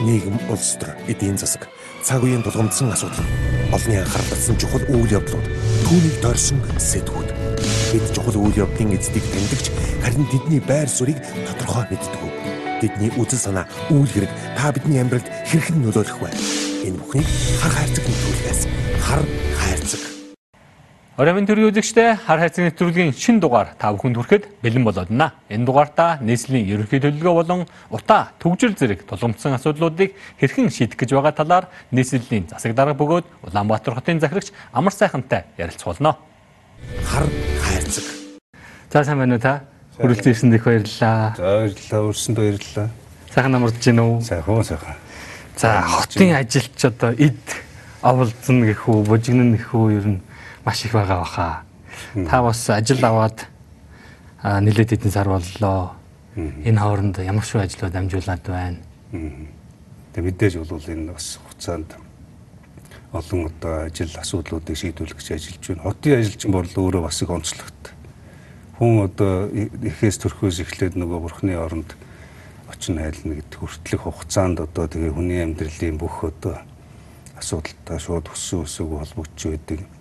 нийгэм, улс төр, эдийн засаг, цаг үеийн тулгамдсан асуудал, олонний анхаарал татсан чухал үйл явдлууд, түүнийг дорсон сэтгүүд. Бид чухал үйл явдлын эздийг тэмдэгч харин тэдний байр суурийг тодорхой мэддэг. Тэдний үзэл санаа, үйл хэрэг та бидний амьдралд хэрхэн нөлөөлөх вэ? Энэ бүхнийг хар хайрцаг нэвтрүүлгээс хар Оройн төрийн үзэгчтэй хар хайцаг нэвтрүүлгийн шин дугаар та бүхэнд хүрэхэд бэлэн болоод байна. Энэ дугаартаа нийслэлийн ерөнхий төлөвлөгөө болон утаа төгжил зэрэг тулгымдсан асуудлуудыг хэрхэн шийдэх гэж байгаа талаар нийслэлийн засаг дарга бөгөөд Улаанбаатар хотын захирагч Амар сайхантай ярилцуулна. Хар хайрцаг. За сайн байна уу та? Хүрэлцэн ирсэнд их баярлалаа. За баярлалаа. Өрсөнд баярлалаа. Сайхан амарч гин үү? Сайхан сайхан. За хотын ажилч одоо эд оволцсон гэх үү, бужигнан гэх үү ер нь маш их байгаа баха. Та бас ажил аваад нэлээд хэдэн сар боллоо. Энэ хооронд ямар шүү ажлууд амжуулаад байна. Тэгээ мэдээж бол энэ бас хугацаанд олон одоо ажил асуудлуудыг шийдвэрлэх гэж ажиллаж байна. Хотын ажилчин бол өөрөө бас их онцлогт. Хүн одоо эхээс төрхөөс эхлээд нөгөө бурхны оронд очин хайлна гэдэг хүртэлх хугацаанд одоо тэгээ хүний амьдралын бүх одоо асуудалтай шууд өссөн өсөөгөө холбогдож байдаг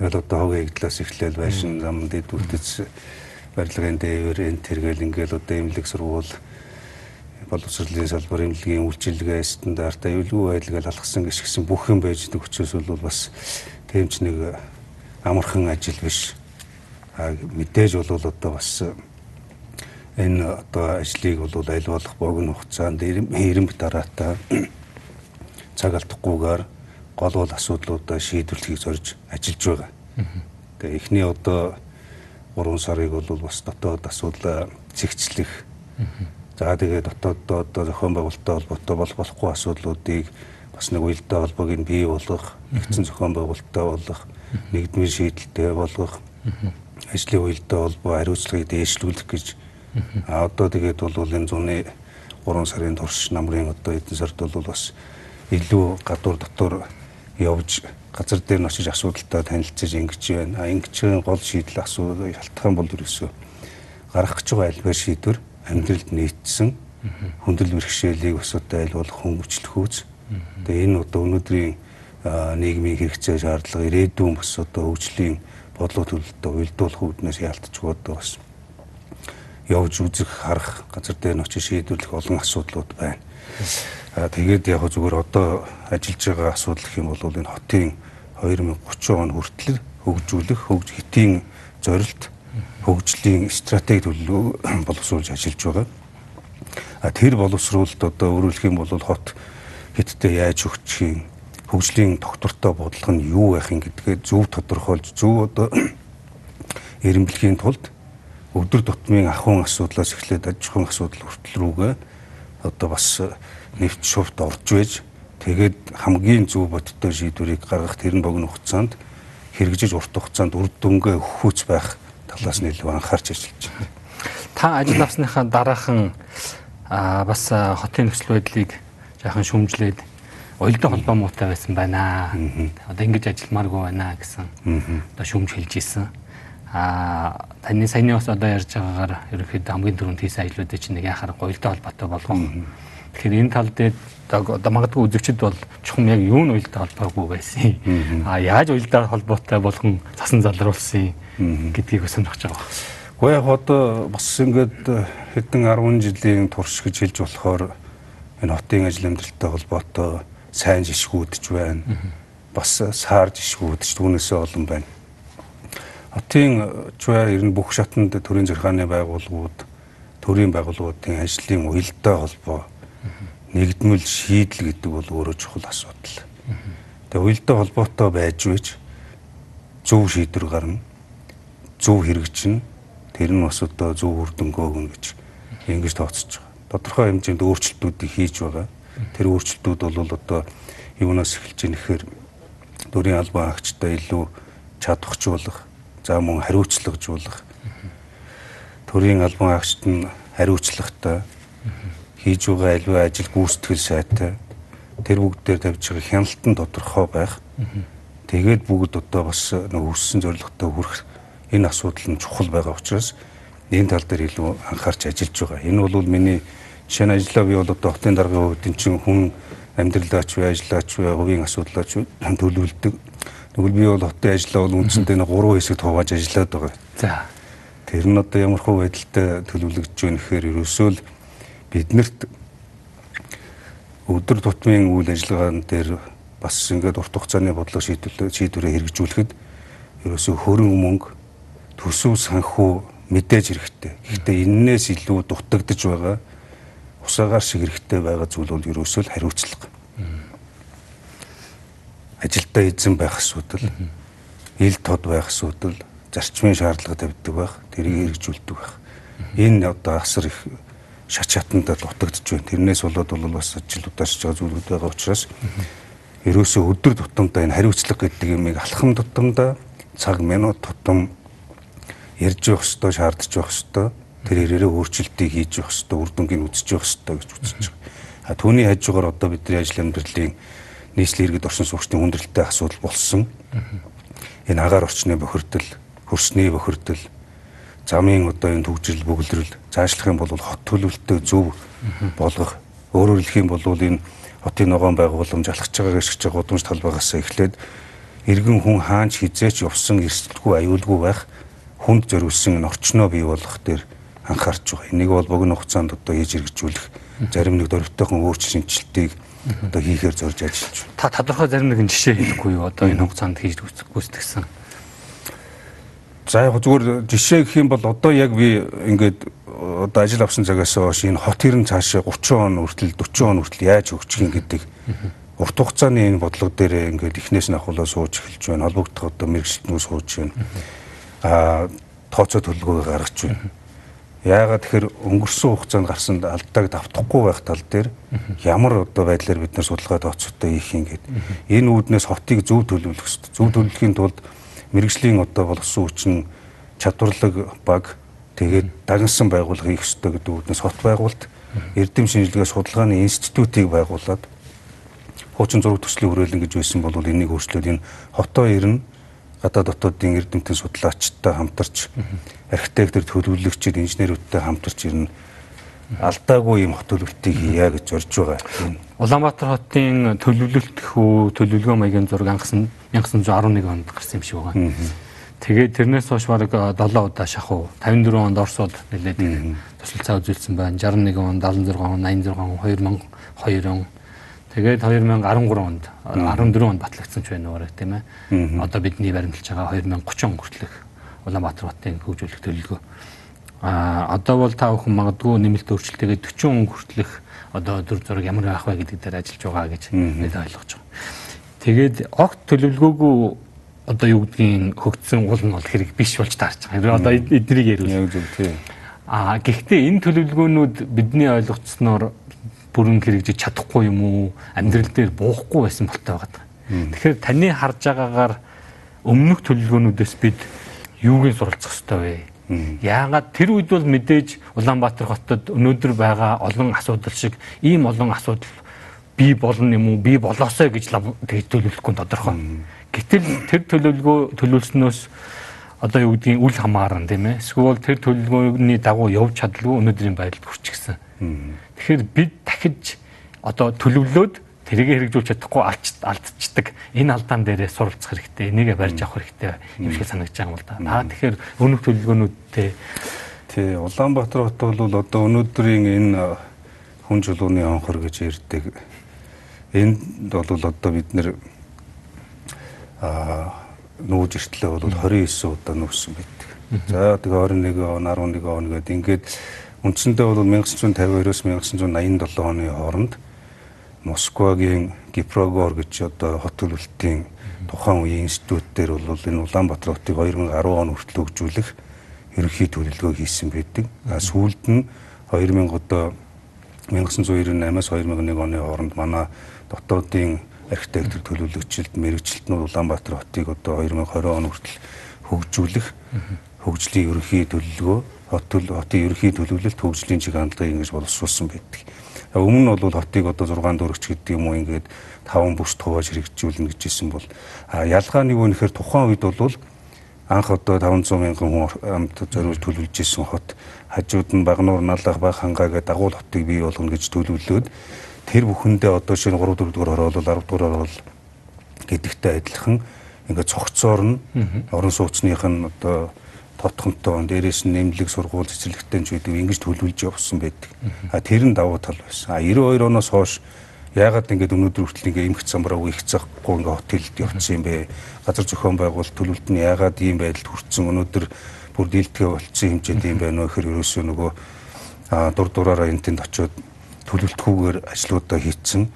Тэгэл одоо хогийн эгдлээс эхлээл байшин зам дэд үлдэц барилгын дээвэр энэ тэргээл ингээл одоо эмнэлэг сургууль боловсролын салбар эмнэлгийн үйлчилгээ стандарт аюулгүй байдалыг алгасан гიშгсэн бүх юм байж байгаа учраас бол бас тэмч нэг амархан ажил биш. А мэдээж бол одоо бас энэ одоо ажлыг бол аль болох богино хугацаанд эренб дараатай цаг алдахгүйгээр гол бол асуудлуудаа шийдвэрлэхийг зорж ажиллаж байгаа. Тэгээ эхний одоо 3 сарыг бол бас дотоод асуудал цэгцлэх. За тэгээ дотооддоо одоо зохион байгуулалттай холбоотой болох болохгүй асуудлуудыг бас нэг уялдаа холбоог нь бий болгох, нэгдсэн зохион байгуулалттай болгох, нэгдмийн шийдэлтэй болгох, ажлын уялдаа холбоо хариуцлагыг дээшлүүлэх гэж а одоо тэгээд бол энэ зуны 3 сарын турш намрын одоо эдэн сард бол бас илүү гадуур дотор явж газар дээр нь очиж асуудалтай танилцаж ингэж байна. А ингэж гол шийдэл асуудал шалтгаан юм бол ерөөсөө гарах гэж байгаа альбаар шийдвэр амьдралд нийцсэн хүндэл бэрхшээлийг одоо аль болох үүс. Тэгээ энэ одоо өнөөдрийн нийгмийн хэрэгцээ шаардлага ирээдүйн бас одоо хөгжлийн бодлого төлөлтөд уялдуулах үүднээс яалтчгүй одоо бас явж үзэх харах газар дээр нь очиж шийдвэрлэх олон асуудлууд байна. Тэгээд яг зүгээр одоо ажиллаж байгаа асуудал гэх юм бол энэ хотын 2030 он хүртэл хөгжүүлэх хөгж хэтийн зорилт хөгжлийн стратеги төлөв боловсруулж ажиллаж байгаа. А тэр боловсруулалт одоо өөрөлдөх юм бол хот хиттэй яаж хөгжих юм хөгжлийн доктортой бодлого нь юу байх юм гэдгээ зөв тодорхойлж зөв одоо эренблэхийн тулд өдөр тутмын ахуйн асуудлаас эхлээд аж ахуйн асуудал хүртэл рүүгээ одоо бас нэвт шувт орж байж тэгээд хамгийн зөв бодиттой шийдвэрийг гаргах тэр нь богино хугацаанд хэрэгжиж урт хугацаанд үр дүнгээ өгөхүүц байх талаас нь илүү анхаарч ажиллаж байна. Та ажил авсныхаа дараахан бас хотын нөхцөл байдлыг жаахан шүмжлээд уялдаа холбоо муутай байсан байна. Одоо ингэж ажилламааргүй байна гэсэн. Одоо шүмж хэлж исэн. А таны саяны бас одоо ярьж байгаагаар ерөнхийдөө хамгийн түрүүнд хийсэн ажлуудыг чинь нэг яхаар уялдаа холбоотой болгох Тэгэхээр энэ тал дээр одоо магадгүй үзэгчд бол чухам яг юу нь уялдаа холбоогүй байсан. А яаж уялдаа холбоотой болгон цасан залруулсан гэдгийг сонирхож байгаа. Гэхдээ яг одоо бас ингээд хэдэн 10 жилийн турш гэж хэлж болохоор энэ хотын ажил амьдралтай холбоотой сайн жишгүүдж байна. Бас саар жишгүүдж түүнээсээ олон байна. Хотын чуя ер нь бүх шатнд төрийн зэрхааны байгууллагууд, төрийн байгууллагуудын ажлын уялдаа холбоо нэгдмэл шийдэл гэдэг бол өөрөө чухал асуудал. Тэгээ уялдаа холбоотой байж вэж зөв шийдвэр гарна. Зөв хэрэгжин тэр нь бас одоо зөв үр дүнгөө өгнө гэж ингэж тооцож байгаа. Тодорхой хэмжээнд өөрчлөлтүүдийг хийж байгаа. Тэр өөрчлөлтүүд бол одоо юунаас эхэлж ийн гэхээр дөрийн албан агчтай илүү чадахжуулах, за мөн хариуцлагажуулах. Төрийн албан агчт нь хариуцлагатай хийж байгаа аливаа ажил гүйцэтгэл сайтай тэр бүгд дээр тавьж байгаа хяналт нь тодорхой байх. Тэгээд бүгд одоо бас нэг өссөн зорилготой хүрэх энэ асуудал нь чухал байгаа учраас энэ тал дээр илүү анхаарч ажиллаж байгаа. Энэ бол миний нь ажлаа би бол одоо хотын даргын хувьд чинь хүн амьдралаач вэ, ажиллаач вэ, хувийн асуудлаач төлөвлөдөг. Тэгвэл би бол хотын ажлаа бол үндсэндээ нэг гурван хэсэгт хувааж ажиллаад байгаа. За. Тэр нь одоо ямар хөө байдалтай төлөвлөгдөж байна гэхээр ерөөсөө л биднэрт өдөр тутмын үйл ажиллагаан дээр бас ингээд урт хугацааны бодлого шийдвэр шийдвэрээ хэрэгжүүлэхэд ерөөсөө хөрөн мөнгө төсөв санхүү мэдээж хэрэгтэй. Гэхдээ эннээс илүү дутагдж байгаа усаагаар шиг хэрэгтэй байгаа зүйл бол ерөөсөө л хариуцлага. Ажилдаа эзэн байх асуудал, ил тод байх асуудал, зарчмын шаардлага тавьдаг байх, тэрийг хэрэгжүүлдэг байх. Энэ одоо асар их шач хатанда дутагдж байна. Тэрнээс болоод бол бас ажил удаашж байгаа зүйлүүд байгаа учраас ерөөсөө өдөр тутамдаа энэ хариуцлага гэдэг юмыг алхам тутамдаа цаг минут тутам ярьж явах ёстой, шаардж явах ёстой. Тэр ирээрээ өөрчлөлтийг хийж явах ёстой, үр дүнгийг үзэж явах ёстой гэж үзэж байгаа. А түүний хажуугаар одоо бидний ажил амьдралын нийслэлийн иргэд орсон суугчдын хүндрэлтэй асуудал болсон. Энэ агаар орчны бохирдол, хөрсний бохирдол, замын одоо энэ төгжрөл бөглөрөл цаашлах юм бол хот төлөвлөлтөө зөв болгох. Өөрөөр хэлэх юм бол энэ хотын ногоон байгууламж алхаж байгаа гიშгэж байгаа гудамж талбайгаас эхлээд иргэн хүн хаанч хизээч явсан эрсдэлгүй аюулгүй байх хүнд зориулсан орчноо бий болгох дээр анхаарч байгаа. Энийг бол богино хугацаанд одоо хийж хэрэгжүүлэх зарим нэг дөрвтойхон өөрчлөлтийг одоо хийхээр зорж ажиллаж байна. Та тодорхой зарим нэгэн жишээ хэлэхгүй юу? Одоо энэ хугацаанд хийж гүйцэтгсэн. За яг зүгээр жишээ гэх юм бол одоо яг би ингээд одоо ажил авсан цагаас хойш энэ хот хэрн цаашаа 30 он хүртэл 40 он хүртэл яаж хөгжих юм гэдэг урт хугацааны энэ бодлого дээр ингээд эхнээс нь ахуулаа сууж эхэлж байна. Холбогдох одоо мэрэгчлэнүүд сууж байна а тооцоо төлөвлөгөө гаргаж байна. Яагаад тэгэхээр өнгөрсөн хугацаанд гарсан алдааг давтахгүй байх тал дээр ямар одоо байдлаар бид нар судалгаа тооцоотой хийх юм гээд энэ үүднээс хотыг зөв төлөвлөх хэрэгтэй. Зөв төлөвлөхийн тулд мэрэгжлийн одоо болсон хүчин чадварлаг баг. Тэгээд дагнсан байгууллага хийх хэрэгтэй гэдэг үүднээс хот байгуулалт эрдэм шинжилгээ судалгааны институтыг байгуулад хуучин зураг төслийн хүрээлэн гэж байсан бол энийг өөрчлөөд энэ хотоо ирнэ. Гадаа дотоодын эрдэмтэн судлаачтай хамтарч архитектор төлөвлөгчид инженерүүдтэй хамтарч ирнэ алдаагүй юм хот төлөвлөлтийг хийя гэж зорж байгаа. Улаанбаатар хотын төлөвлөлт хүү төлөвлөгөө маягийн зураг анхсан 1911 онд гарсан юм шиг байгаа. Тэгээд тэрнээс хойш бараг 7 удаа шахуу 54 онд Оросод нэлээд тусалцаа үзүүлсэн байна. 61 он, 76 он, 86 он, 2002 он Тэгээд 2013 онд 14 онд батлагдсан ч байна уу тийм ээ. Одоо бидний баримталж байгаа 2030 он хүртэлх Улаанбаатар хотын хөгжүүлэх төлөвлөгөө. А одоо бол та бүхэн магадгүй нэмэлт өөрчлөлтөйгээ 40 он хүртэлх одоо төр зураг ямар байх вэ гэдэг дээр ажиллаж байгаа гэж бид ойлгож байгаа. Тэгээд огт төлөвлөгөөгүй одоо юу гэдгийг хөгжсөн уул нь бол хэрэг биш болж таарч байгаа. Одоо эднийг яриулъя. Яг зөв тийм. А гэхдээ энэ төлөвлөгөөнүүд бидний ойлгоцсноор бүрэн хэрэгжиж чадахгүй юм уу амьдрал дээр буухгүй байсан болтой байгаа. Тэгэхээр таны харж байгаагаар өмнөх төлөвлөгөөнүүдээс бид юугийн суралцах ёстой вэ? Яагаад тэр үед бол мэдээж Улаанбаатар хотод өнөөдөр байгаа олон асуудал шиг ийм олон асуудал бий болно юм уу? Бий болоосой гэж төлөвлөхгүй тодорхой. Гэтэл тэр төлөвлөгөө төлөвлснөөс одоо юу гэдгийг үл хамааран тийм ээ. Эсвэл тэр төлөвлөгөөний дагуу явж чадалгүй өнөөдрийн байдалд хүрчихсэн. Тэгэхээр бид дахиж одоо төлөвлөөд тэрийг хэрэгжүүлж чадахгүй алдчихдаг энэ алдаан дээрээ суралцах хэрэгтэй. Энийгээ барьж авах хэрэгтэй юм шиг санагдаж байгаа юм л да. Аа тэгэхээр өнөх төлөвлөгөөнүүдтэй тий Улаанбаатар хот бол одоо өнөөдрийн энэ хүн чулууны онхор гэж ярьдаг. Энд бол одоо бид нэр аа нүүж иртлээ бол 29 удаа нүүсэн байдаг. За тэгээ 21 он 11 он гэдэг ингээд Үндсэндээ бол 1952-оос 1987 оны хооронд Москвагийн Гипрогор гэж одоо хот төлөвлөлтийн тухайн үеийн институт дээр бол энэ Улаанбаатар хотыг 2010 он хүртэл хөгжүүлэх ерөнхий төлөвлөгөө хийсэн байдаг. А сүүлд нь 2000 одоо 1998-аас 2001 оны хооронд манай дотоодын архитектор төлөвлөгчөлд мэрэгчлэлтнүүд Улаанбаатар хотыг одоо 2020 он хүртэл хөгжүүлэх хөгжлийн ерөнхий төлөвлөгөө хот хотын ерөнхий төлөвлөлт хөгжлийн чиг хандлагыг ингэж боловсруулсан байдаг. Өмнө нь бол хотыг одоо 6 дөрөгч гэдэг юм уу ингээд 5 бүс тувааж хэрэгжүүлнэ гэжсэн бол ялгаа нэг үнэхээр тухайн үед бол анх одоо 500 мянган хүн амт зориулж төлөвлөж исэн хот хажууд нь Багнуур Налах Баг хангаа гэдэг дагуул хотыг бий болгоно гэж төлөвлөөд тэр бүхэндээ одоо шинэ 3 4 дугаар хороол 10 дугаар хороол гэдэгтэй адилхан ингээд цогцоор нь орон сууцных нь одоо тотхонтой дээрээс нь нэмлэг сургууль цэцэрлэгтэй ч гэдэг ингэж төлөвлөж явсан байдаг. А тэр нь давуу тал байсан. А 92 оноос хойш яагаад ингэж өнөөдөр хүртэл ингэ эмх замбраа их захгүй ингэ хотелд явцсан юм бэ? Газар зохион байгуулалт төлөвлөлт нь яагаад ийм байдалд хүрсэн? Өнөөдөр бүр дийлдэхэ болцсон хэмжээнд юм байна вэ гэхээр ерөөсөө нөгөө дур дураараа энтэнд очиод төлөвлөлтгүйгээр ажлуудаа хийцэн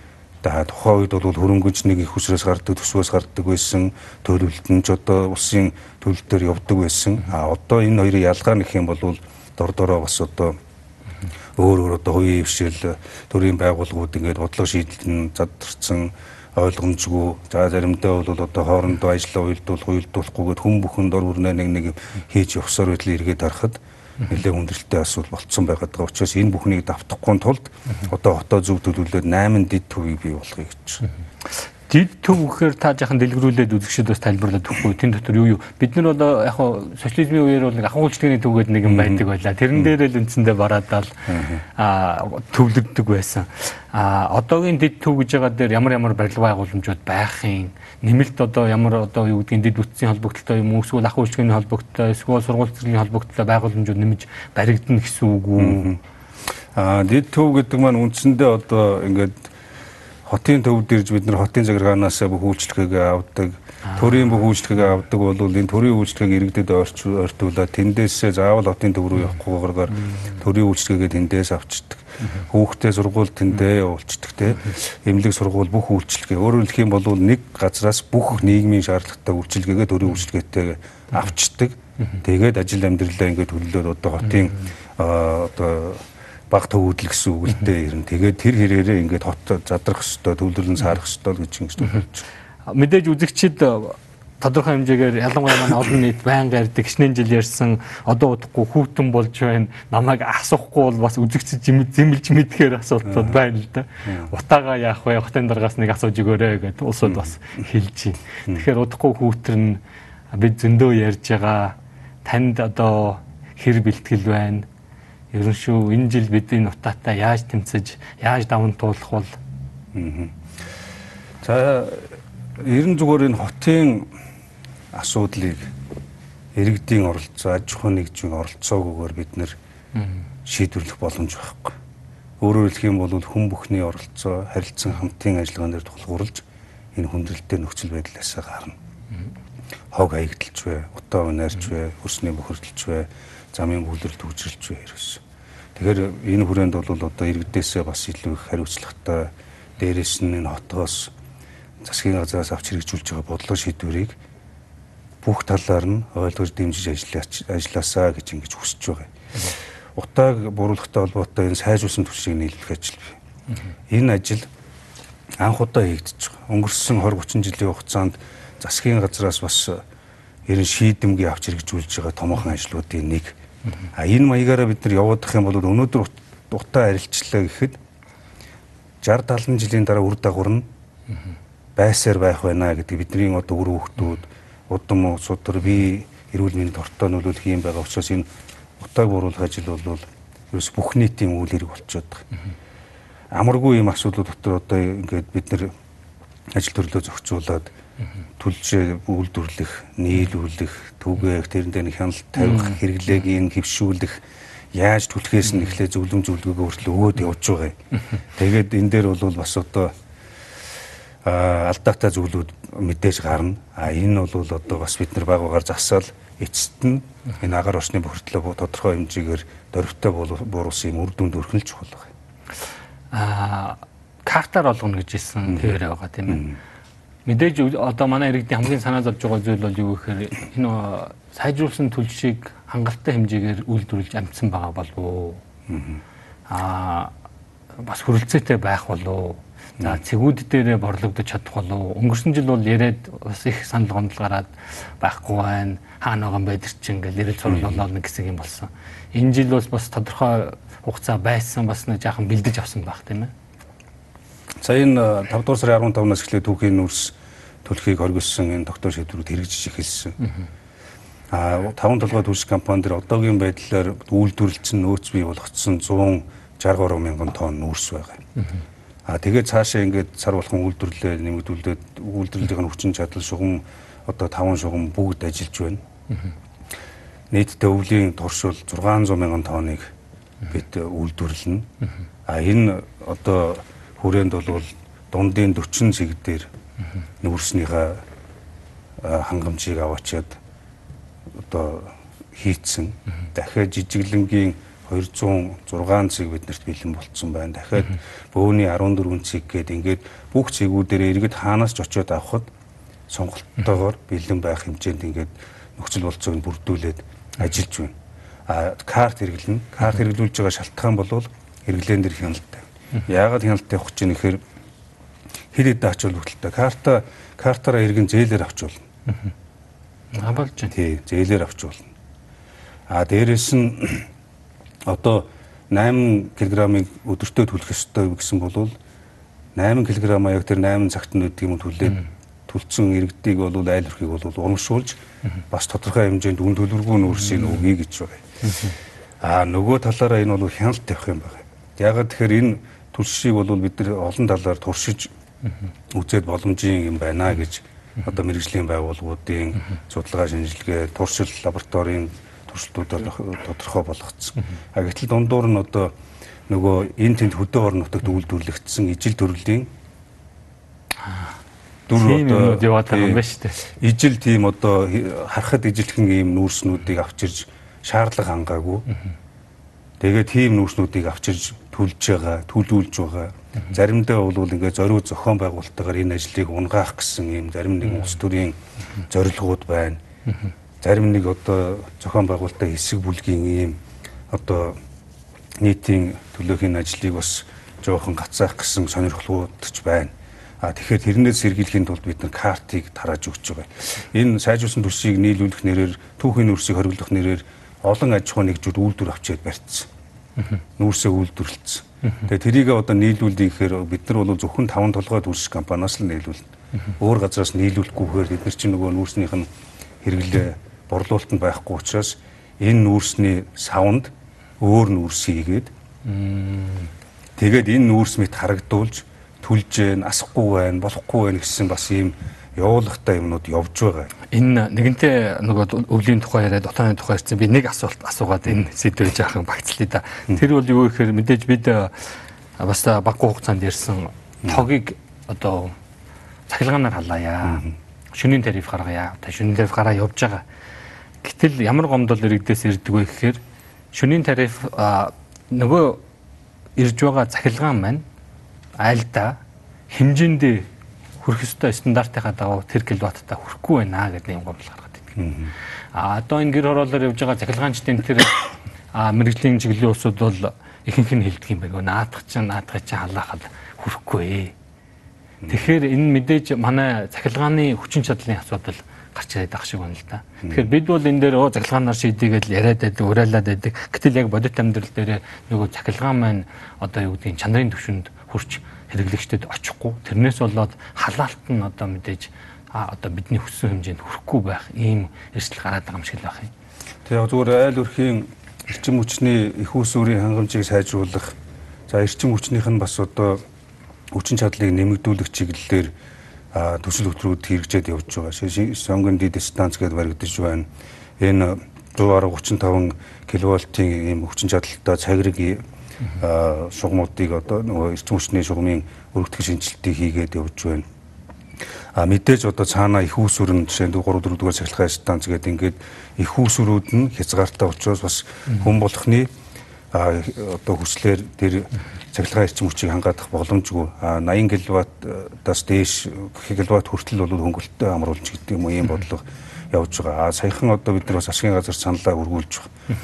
та тухайн үед бол хөрөнгөж нэг их хүсрээс гардаг төсвөөс гардаг байсан төлөвлөлт нь ч одоо улсын төлөлтөөр явдаг байсан. А одоо энэ хоёрын ялгаа нэх юм бол дор дороо бас одоо өөр өөр одоо хувийн хвшил төрийн байгууллагууд ингээд бодлого шийдэлд нь задарсан ойлгомжгүй за заримдаа бол одоо хоорондоо ажиллаа уйлдуулах уйлдуулахгүйгээр хүн бүхэн дор бүрнээ нэг нэг хийж явсаар байдлыг эргээд харахад нэлээд хүндрэлтэй асуудал болцсон байгаад байгаа учраас энэ бүхнийг давтахгүй тулд одоо хотоо зөв төлөвлөлөөд 8 дид төвийг бий болгоё гэж дид төв гэхээр та жахан дэлгэрүүлээд үзэгчд бас тайлбарлаад өгөхгүй тэн дотор юу юу? Бид нар одоо яг социализмын үеэр бол нэг үйлчлэгээний төвгээд нэг юм байдаг байлаа тэрэн дээр л үндсэндээ бараадал а төвлөрдөг байсан. А одоогийн дид төв гэж байгаа дээр ямар ямар барилга байгууламжууд байх юм? Нэмэлт одоо ямар одоо юу гэдгийг дид бүтцийн холбогдлолтой юм уу? Эсвэл ахын үйлчлэгээний холбогдлолтой эсвэл сургууль зэргийн холбогдлолтой байгууламжууд нэмж баригдана гэсэн үг үү? А дид төв гэдэг маань үндсэндээ одоо ингээд хотын төвд ирж бид нар хотын захиргаанаас бүх үйлчлэгээ авдаг. Төрийн бүх үйлчлэгээ авдаг бол энэ төрийн үйлчлэгийг иргэдэд ойртуулаад тэндээсээ заавал хотын төв рүү явахгүйгээр төрийн үйлчлэгээ тэндээс авчдаг. Хүүхдээ сургууль тэндээ явуулцдаг те. Эмнэлэг сургууль бүх үйлчлэгээ. Өөрөөр хэлэх юм бол нэг газраас бүх нийгмийн шаардлагатай үйлчлэгээгээ төрийн үйлчлэгээтэй авчдаг. Тэгээд ажил амьдралаа ингээд төлөлөөд одоо хотын одоо баг төвөдөл гэсэн үг л дээ ер нь. Тэгээд тэр хэрээрээ ингээд хот задрах хэвээр төвлөрөн саарах хэвээр гэж ингэж төлөвлөж. Мэдээж үзэгчид тодорхой хэмжээгээр ялангуяа манай олон нийт байнга ярьдаг хичнээн жил ярьсан одоо удахгүй хүүтэн болж байна намайг асуухгүй бол бас үзэгч зэмлж мэдхээр асуултууд байна л да. Утаага яах вэ? Хотын дараагаас нэг асууж өгөөрэй гэдээ улсууд бас хэлж байна. Тэгэхээр удахгүй хүүтэр нь бид зөндөө ярьж байгаа танд одоо хэр бэлтгэл байна? Ерөн шүү энэ жил бидний нутаатай яаж тэмцэж, яаж даван туулах бол За ерэн зүгээр энэ хотын асуудлыг иргэдийн оролцоо, аж ахуйн нэгжийн оролцоогүйгээр бид нэр шийдвэрлэх боломж байхгүй. Өөрөөр хэлэх юм бол хүн бүхний оролцоо, харилцан хамтын ажиллагаан дээр тулгуурлаж энэ хүндрэлтэй нөхцөл байдлаас гарна. Хог хаягдaltaж вэ, утаа унаарч вэ, хөрсний бохирдолч вэ, замын бүлрэлт хөгжрэлч вэ ерөөс. Тэгэхээр энэ хүрээнд бол одоо иргэдээсээ бас илүү их хариуцлагатай дээрэс нь энэ хотоос засгийн газраас авч хэрэгжүүлж байгаа бодлого шийдвэрийг бүх талаар нь ойлгож дэмжиж ажилласаа гэж ингэж хүсэж байгаа. Утааг буруулахтай холбоотой энэ сайжруулсан түвшийг нийлүүлэх ажил бий. Энэ ажил анх удаа хийгдэж байгаа. Өнгөрсөн 20 30 жилийн хугацаанд засгийн газраас бас ерэн шийдэмгий авч хэрэгжүүлж байгаа томоохон ажлуудын нэг А энэ маягаараа бид нар явуудах юм бол өнөөдөр утаа арилчлаа гэхэд 60 70 жилийн дараа үр дагавар нь байсаар байх байна гэдэг бидний одоо үр хөвгтүүд удам судар би эрүүл мэндийн тортой нөлөөлөх юм байгаа учраас энэ утааг бууруулах ажил бол ерөөс бүх нийтийн үйл хэрэг болчиход байгаа. Амаргүй юм асуудлууд дотор одоо ингээд бид нар ажил төрлөө зохицуулаад түлжээ үйлдвэрлэх, нийлүүлэх, түгээх, тэрэн дээр нэг хяналт тавих, хэрэглээгийн хэвшүүлэх, яаж түлхээс нь эхлээ зөвлөм зөвлөгөөгөө хүртэл өгөөд явж байгаа юм. Тэгээд энэ дээр бол бас одоо алдаатай зүйлүүд мэдээж гарна. А энэ бол одоо бас бид нар баг багаар засаал эцэст нь энэ агаар орчны бохирдлоо тодорхой хэмжээгээр дөрвтэй бууруулсан юм үр дүнд өрхөлж чухал байгаа. Аа картаар олгоно гэж хэлсэн тэр байгаа тийм ээ Мэдээж одоо манай иргэдийн хамгийн санаа зовж байгаа зүйл бол юу гэхээр энэ сайжруулсан төлшийг хангалттай хэмжээгээр үйлдвэрлэж амжсан байгаа болов уу? Аа бас хөрөлцөөтэй байх болов уу? За цэгүүд дээрээ борлогдож чадах болов уу? Өнгөрсөн жил бол яриад бас их санал гомдол гараад байхгүй байна. Хаана байгаа юм бэ тэр чинь ингээл ирэл сурал болоод нэг хэсэг юм болсон. Энэ жил бас бас тодорхой хугацаа байсан бас нэг жаахан бэлдэж авсан байх тийм ээ. За энэ 5 дугаар сарын 15-наас эхлээд түүхийн нүрс төлөхийг оргилсон энэ доктор шийдвэрүүд хэрэгжиж эхэлсэн. А 5 толгой туршид компани дээр одоогийн байдлаар үйлдвэрлэлч нь нөөц бий болгоцсон 163 мянган тонн нүүрс байгаа. А тэгээд цаашаа ингээд сар болгон үйлдвэрлэлээ нэмэгдүүлээд үйлдвэрлэлийн хүчин чадал шугам одоо 5 шугам бүгд ажиллаж байна. Нийтдээ өвлийн туршил 600 мянган тонныг бид үйлдвэрлэнэ. А энэ одоо хүрээнд бол дундын 40 цэг дээр нүүрснийхаа хангамжийг аваачаад одоо хийцэн дахиад жижиглэнгийн 206 цэг биднэрт бэлэн болцсон байна. Дахиад бөөний 14 цэг гээд ингээд бүх цэгүүдээр иргэд хаанаас ч очиод авахд сонголттойгоор бэлэн байх хэмжээнд ингээд нөхцөл болцоог бүрдүүлээд ажиллаж байна. А карт хэрэглэнэ. Карт хэрэглүүлж байгаа шалтгаан бол хэрэглэн дээр хяналттай. Яагаад хяналттай явах чинь гэхээр хэд хэд дач холбогдолтой. Карта картаараа иргэн зээлээр авч болно. А болж байна. Тий, зээлээр авч болно. А дээрэс нь одоо 8 кг-ыг өдөртөө төлөх ёстой гэсэн бол 8 кг яг тэр 8 цагт нь гэдэг юм төлөөд төлцсөн иргэдийг бол айл өрхийг бол урамшуулж бас тодорхой хэмжээнд үн төлбөргүй нүүрсийг өгье гэж байгаа. Аа нөгөө талаараа энэ бол хяналт тавих юм байна. Ягаад тэгэхээр энэ төлшийг бол бид нар олон талаар туршиж үзээд боломжийн юм байна гэж одоо мэрэгжлийн байгууллагуудын судалгаа шинжилгээ, туршил лабораторийн туршилтуудаар тодорхой болгоцсон. А гэтэл дундуур нь одоо нөгөө энэ тэнд хөдөө орон нутагт үйлдвэрлэгдсэн ижил төрлийн дүр одоо яваад байгаа юм байна шүү дээ. Ижил тийм одоо харахад ижилхэн ийм нүүрснүүдийг авчирж шаардлага хангаагүй. Тэгээд тийм нүүрснүүдийг авчирж төлж байгаа, төлүүлж байгаа. Заримдаа бол ингээд зориуд зохион байгуулалтаагаар энэ ажлыг унгаах гэсэн ийм зарим нэг улс төрийн зорилгоуд байна зарим нэг одоо зохион байгуулалтаа хэсэг бүлгийн ийм одоо нийтийн төлөөхийн ажлыг бас жоохон гацаах гэсэн сонирхлууд ч байна. А тэгэхээр тэрнээс сэргийлэхийн тулд бид нар картыг тарааж өгч байгаа. Энэ сайжруулсан төсвийг нийлүүлэх нэрээр түүхийн нүүрсийг хориглох нэрээр олон аж ахуй нэгжүүд үйлдвэр авчиад барьцсан. Нүүрсээ үйлдвэрлэлсэн. Тэгээ тэрийг одоо нийлүүлдэг гэхээр бид нар бол зөвхөн таван толгой төрш компаниас л нийлүүлнэ. Өөр газраас нийлүүлэхгүйгээр бид нар чинь нөгөө нүүрснийх нь хэрэглээ борлуулалтанд байхгүй учраас энэ нүүрсний савнд өөр нүүрс хийгээд тэгээд энэ нүүрс мэт харагдуулж түлж гэн асахгүй байна болохгүй байна гэсэн бас ийм явуулгатай юмнууд явж байгаа. Энэ нэгэнтээ нөгөө өвлийн тухай яриад дотооны тухай ярьсан би нэг асуулт асуугаад энэ сэдвээ жаахан багцлаа да. Тэр бол юу гэхээр мэдээж бид бас баггүй хугацаанд ярьсан тогийг одоо цахилгаанаар халаая. Шөнийн тариф гаргая. Та шөнийн тариф гараа явж байгаа. Гэтэл ямар гомдол иргэдээс ирдэг вэ гэхээр шөнийн тариф нөгөө ирж байгаа цахилгаан маань айлда хэмжээндээ хүрэх ёстой стандартынхаа дагуу тэр киловаттаа хүрэхгүй байна гэдэг юм гомдол гаргаад идэг. А одоо энэ гэр хороолоор явж байгаа цахилгаанчдын тэр мэрэгжлийн чиглэлийн усуд бол ихэнх нь хэлдэг юм байна. Наадах чинь наадах чинь халаахад хүрэхгүй. Тэгэхээр энэ мэдээж манай цахилгааны хүчин чадлын асуудал гарч ирээд ах шиг байна л да. Тэгэхээр бид бол энэ дээр оо цахилгаанаар шийдээгээл яриад байдаг, уриалаад байдаг. Гэтэл яг бодит амьдрал дээр нөгөө цахилгаан маань одоо юу гэдгийг чанарын төвшөнд хүрч хэрэглэгчдэд очихгүй. Тэрнээс болоод халаалт нь одоо мэдээж одоо бидний хүссэн хэмжээнд хүрэхгүй байх ийм эрсдэл гараад байгаа юм шиг л байх юм. Тэгээ зүгээр айл өрхийн эрчим хүчний их усүрийн хангамжийг сайжруулах за эрчим хүчнийх нь бас одоо хүчин чадлыг нэмэгдүүлэх чиглэлээр төсөл хөтөлбөрүүд хэрэгжээд явж байгаа. Сонгон дид станц гэдээ баригдаж байна. Энэ 135 кВт-ийн ийм хүчин чадалтай цагирыг шугамуудыг одоо нөгөө эрчим хүчний шугамын өргөдөх шинжилтийг хийгээд явж байна. А мэдээж одоо цаана их нь жишээ нь 3 4 дугаар цахилгаан станц гэдэг ингээд их үүсвэрүүд нь хязгаартай учраас бас хүн болохны одоо хүслээр тэр цахилгаан эрчим хүчийг хангаадах боломжгүй 80 кВт-аас дээш кВт хүртэл бол хөнгөлөлтөд амруулж гэдэг юм уу ийм бодлого явж байгаа. А саяхан одоо бид нар бас ашигын газар саналаа өргүүлж байгаа.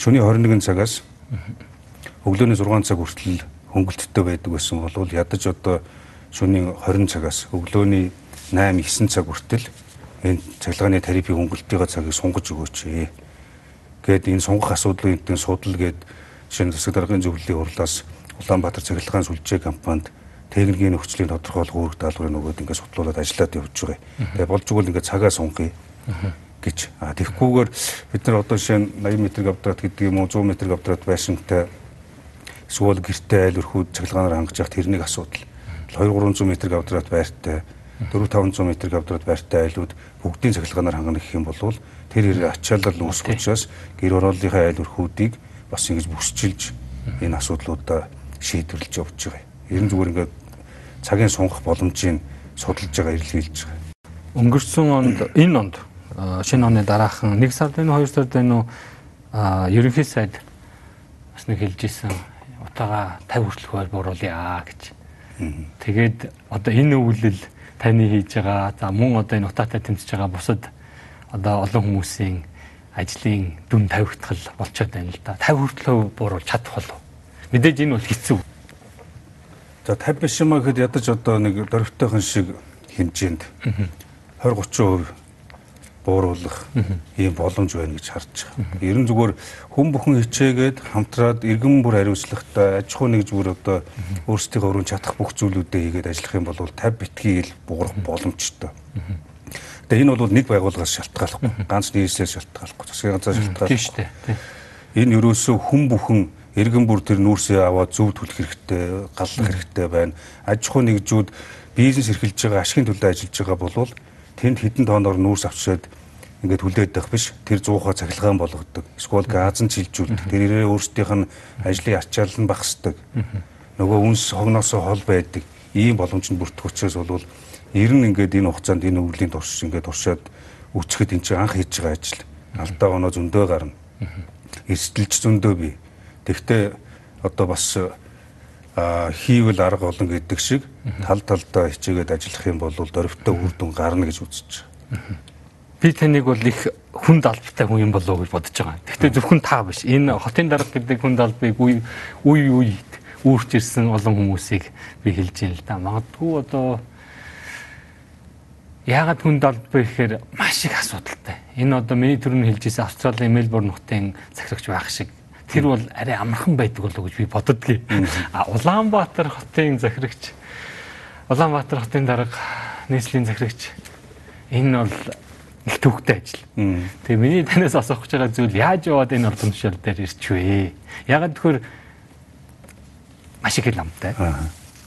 Шөнийн 21 цагаас өглөөний 6 цаг хүртэл хөнгөлөлтөд байдаг байсан бол ядаж одоо шөнийн 20 цагаас өглөөний 8 9 цаг хүртэл энэ цахилгааны тарифын хөнгөлөлтийн цагийг сунгаж өгөөч. Гээд энэ сунгах асуудлын эдийн судал гээд нь засаг даргын зөвлөлийн хурлаас Улаанбаатар цахилгаан сүлжээ компанид техникийн нөхцөлийн тодорхойлох үүрэг даалгаврын нөгөөд ингээд судлуулад ажиллаад явж байгаа. Тэгээ болж игэл ингээд цагаа сунгая. гэж. А тэгэхгүйгээр бид нар одоо жишээ нь 80 м квадрат гэдэг юм уу 100 м квадрат байшинтай эсвэл гэртээ айл өрхүүд цахилгаанаар хангаж явах тэрнийг асуудал. 2 300 м квадрат байртай 4 500 м квадрат байртай айлууд бүгдийн цахилгаанаар хангана гэх юм бол тэр хэрэг ачаалал үүсэх учраас гэр орооллынхаа айл өрхүүдийг бас ингэж бүсчилж энэ асуудлуудаа шийдвэрлэж явж байгаа. Ер нь зүгээр ингээд цагийн сунгах боломжийг судалж байгаа эрэлхийлж байгаа. Өнгөрсөн онд энэ онд шинэ оны дараахан 1 сард уу 2 сард уу ерөнхий сайд бас нэг хэлж исэн утаага 50 хүртэл хойд бууруулъя гэж. Тэгээд одоо энэ өвлөл таны хийж байгаа за мөн одоо энэ утаатай тэмцэж байгаа бусад одоо олон хүмүүсийн ажлын дүн тавигдтал болчиход байна л да. 50 хүртэл бууруулж чадах болов. Мэдээж энэ бол хэцүү. За 50 биш юм аа гэхэд ядаж одоо нэг дөрвтойхон шиг хэмжээнд 20 30% бууруулах ийм боломж байна гэж харж байгаа. Ер нь зүгээр хүн бүхэн хичээгээд хамтраад иргэн бүр хариуцлагатай аж ахуй нэг зүгээр одоо өөрсдийнхөө өрөөнд чадах бүх зүйлүүдээ хийгээд ажиллах юм бол 50 битгий ил буурах боломжтой. Тэгээ энэ бол нэг байгууллагаас шалтгааллахгүй. Ганц нийслэлээс шалтгааллахгүй. Засгийн ганцаар шалтгааллахгүй. Тийм шүү дээ. Энэ ерөөсөө хүн бүхэн иргэн бүр тэр нүүрсээ аваад зөв төлөх хэрэгтэй, галлах хэрэгтэй байна. Аж ахуй нэгжүүд бизнес эрхэлж байгаа, ашигын төлөө ажиллаж байгаа болвол тэнд хэдэн тоноор нүүрс авчираад ингээд хүлээд байх биш тэр 100-аа цахилгаан болгодог. Эсвэл газан чилжүүлдэг. Тэр ирээ өөрсдийнх нь ажлын ачаал нь багасдаг. Нөгөө үнс хогноосоо хол байдаг. Ийм боломжинд бүртгэх учраас бол ер нь ингээд энэ хугацаанд энэ өвлийн турш ингээд туршаад үчихэд эн чинь анх хийж байгаа ажил алдаа оноо зөндөө гарна. Эрсдэлж зөндөө бий. Тэгвэл одоо бас хийвэл арга олон гэдэг шиг тал талдаа хичээгээд ажиллах юм бол дөрвтөө үр дүн гарна гэж үзэж байгаа. Би таныг бол их хүнд албатай хүн юм болов уу гэж бодож байгаа. Гэхдээ зөвхөн та биш. Энэ хотын дарга гэдэг хүнд албыг үе үе үед үүрч ирсэн олон хүмүүсийг би хэлж юм л да. Магадгүй одоо яагаад хүнд алба гэхээр маш их асуудалтай. Энэ одоо миний төрөнд хэлж ирсэн Австралийн Мельбурн хотын захирагч байх шиг тэр бол арай амархан байдаг болов гэж би боддгийн. А Улаанбаатар хотын захирагч Улаанбаатар хотын дарга нийслэлийн захирагч энэ бол их төвхтэй ажил. Тэгээ миний танаас асуух гэж байгаа зүйл яаж яваад энэ ордон тушаал дээр ирч вэ? Ягаад тэгэхээр маш их ламтай.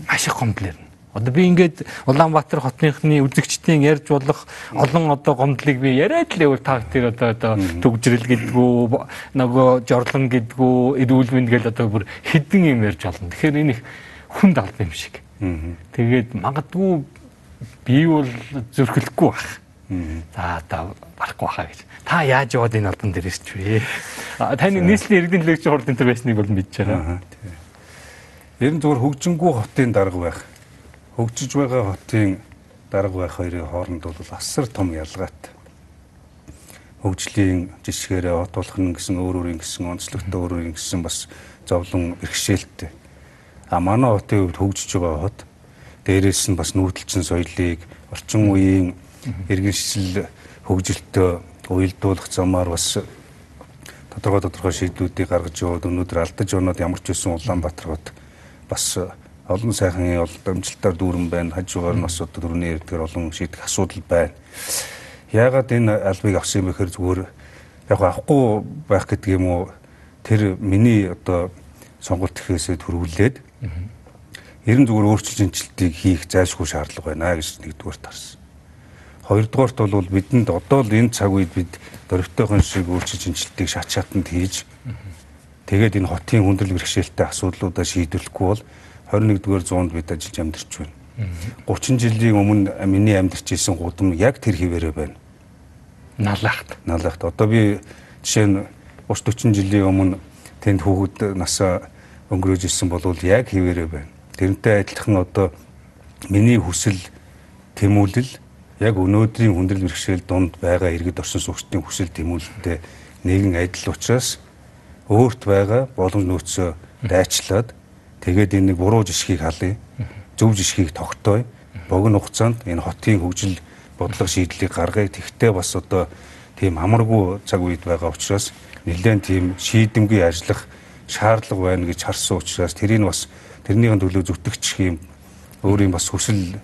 Маш их комплер. Одоо би ингээд Улаанбаатар хотныхны үзэгчдийн ярьж болох олон одоо гомдлыг би яриад л байвал та тэр одоо одоо төгжрэл гэдгүү нөгөө жорлон гэдгүү эрүүл мэнд гэл одоо бүр хідэн юм ярьж олно. Тэгэхээр энэ их хүн далд юм шиг. Тэгээд магадгүй би бол зөрхөлөхгүй байх. За одоо барахгүй хаа гэж. Та яаж яваад энэ албан дээр ирч вэ? Таны нийслэлийн иргэдийн төлөөлөгч хурд энэ байсныг бол мэдж байгаа. Ер нь зүгээр хөгжингүү хотын дарга байх хөгжиж байгаа хотын дарга байх хоёрын хооронд бол асар том ялгаатай. Хөгжлийн жишгээрээ хот болох нь гэсэн өөр өөрийн гэсэн онцлогтой өөр өөрийн гэсэн бас зовлон бэрхшээлтэй. А манай хотын хувьд хөгжиж байгаа хот дээрээс нь бас нүүдэлчин соёлыг орчин үеийн иргэншил хөгжилтөө уялдуулах замаар бас тодорхой тодорхой шийдвүүдийг гаргаж яваад өнөөдөр алдаж оноод ямар ч байсан Улаанбаатар хот бас олон сайхан амжилтаар дүүрэн байна. Хажуугаар нь бас одоо дөрөвний эрдгээр олон шийдэх асуудал байна. Яагаад энэ албыг авсан юм бэхээр зүгээр яг авахгүй байх гэдэг юм уу? Тэр миний одоо сонголт ихээсээ төрүүлээд ерэн зүгээр өөрчлөлт шинжилтийг хийх зайлшгүй шаардлага байна гэж нэгдүгээр тарсан. Хоёрдугаарт бол бидэнд одоо л энэ цаг үед бид дөрвтойхон шиг өөрчлөлт шинжилтийг шат шатанд хийж тэгээд энэ хотын хүндрэл бэрхшээлтэй асуудлуудаа шийдвэрлэхгүй бол 21-р зуунд бид ажиллаж амьдарч байна. 30 жилийн өмнө миний амьдарч исэн гудам яг тэр хിവэрэ байна. Налахт. Налахт. Одоо би жишээ нь 30 40 жилийн өмнө тэнд хүүхэд насаа өнгөрөөж ирсэн бол яг хിവэрэ байна. Тэрнтэй адилхан одоо миний хүсэл тэмүүлэл яг өнөөдрийн хүндрэл бэрхшээл донд байгаа иргэд орсон суугчдын хүсэл тэмүүлэлтэй нэгэн адил учраас өөрт байгаа боломж нөөцөө дайчлаад Тэгээд энэ нэг буруу жишгийг халъя. Зөв жишгийг тогтооё. Богино хугацаанд энэ хотын хөгжил бодлого шийдлийг гаргая. Тэгтээ бас одоо тийм амаргүй цаг үед байгаа учраас нэлээд тийм шийдэмгий ажиллах шаардлага байна гэж харсан учраас тэрийг бас тэрнийхэн төлөө зүтгэж юм өөрийн бас хүсэл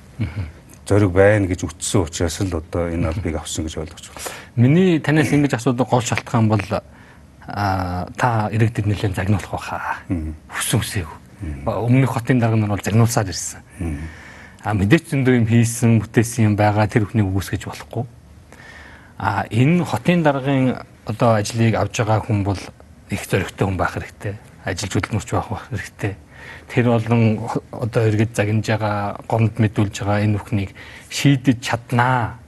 зориг байна гэж үтсэн учраас л одоо энэ албыг авсан гэж ойлгож байна. Миний танаас ингэж асуудаг гол шалтгаан бол та иргэдэд нэлээд загнуулах байхаа. Хүссэн үсээгүү. Өмнөх хотын дарга нар бол загнуулсаар ирсэн. А мэдээч зөндөө юм хийсэн, бүтээсэн юм байгаа тэр бүхнийг үгүйсгэж болохгүй. А энэ хотын даргын одоо ажлыг авж байгаа хүн бол их зөрөгтэй хүн байх хэрэгтэй. Ажилч хөдөлмөрч байх хэрэгтэй тэр болон одоо иргэд загнаж байгаа гомд мэдүүлж байгаа энэ бүхнийг шийдэж чаднаа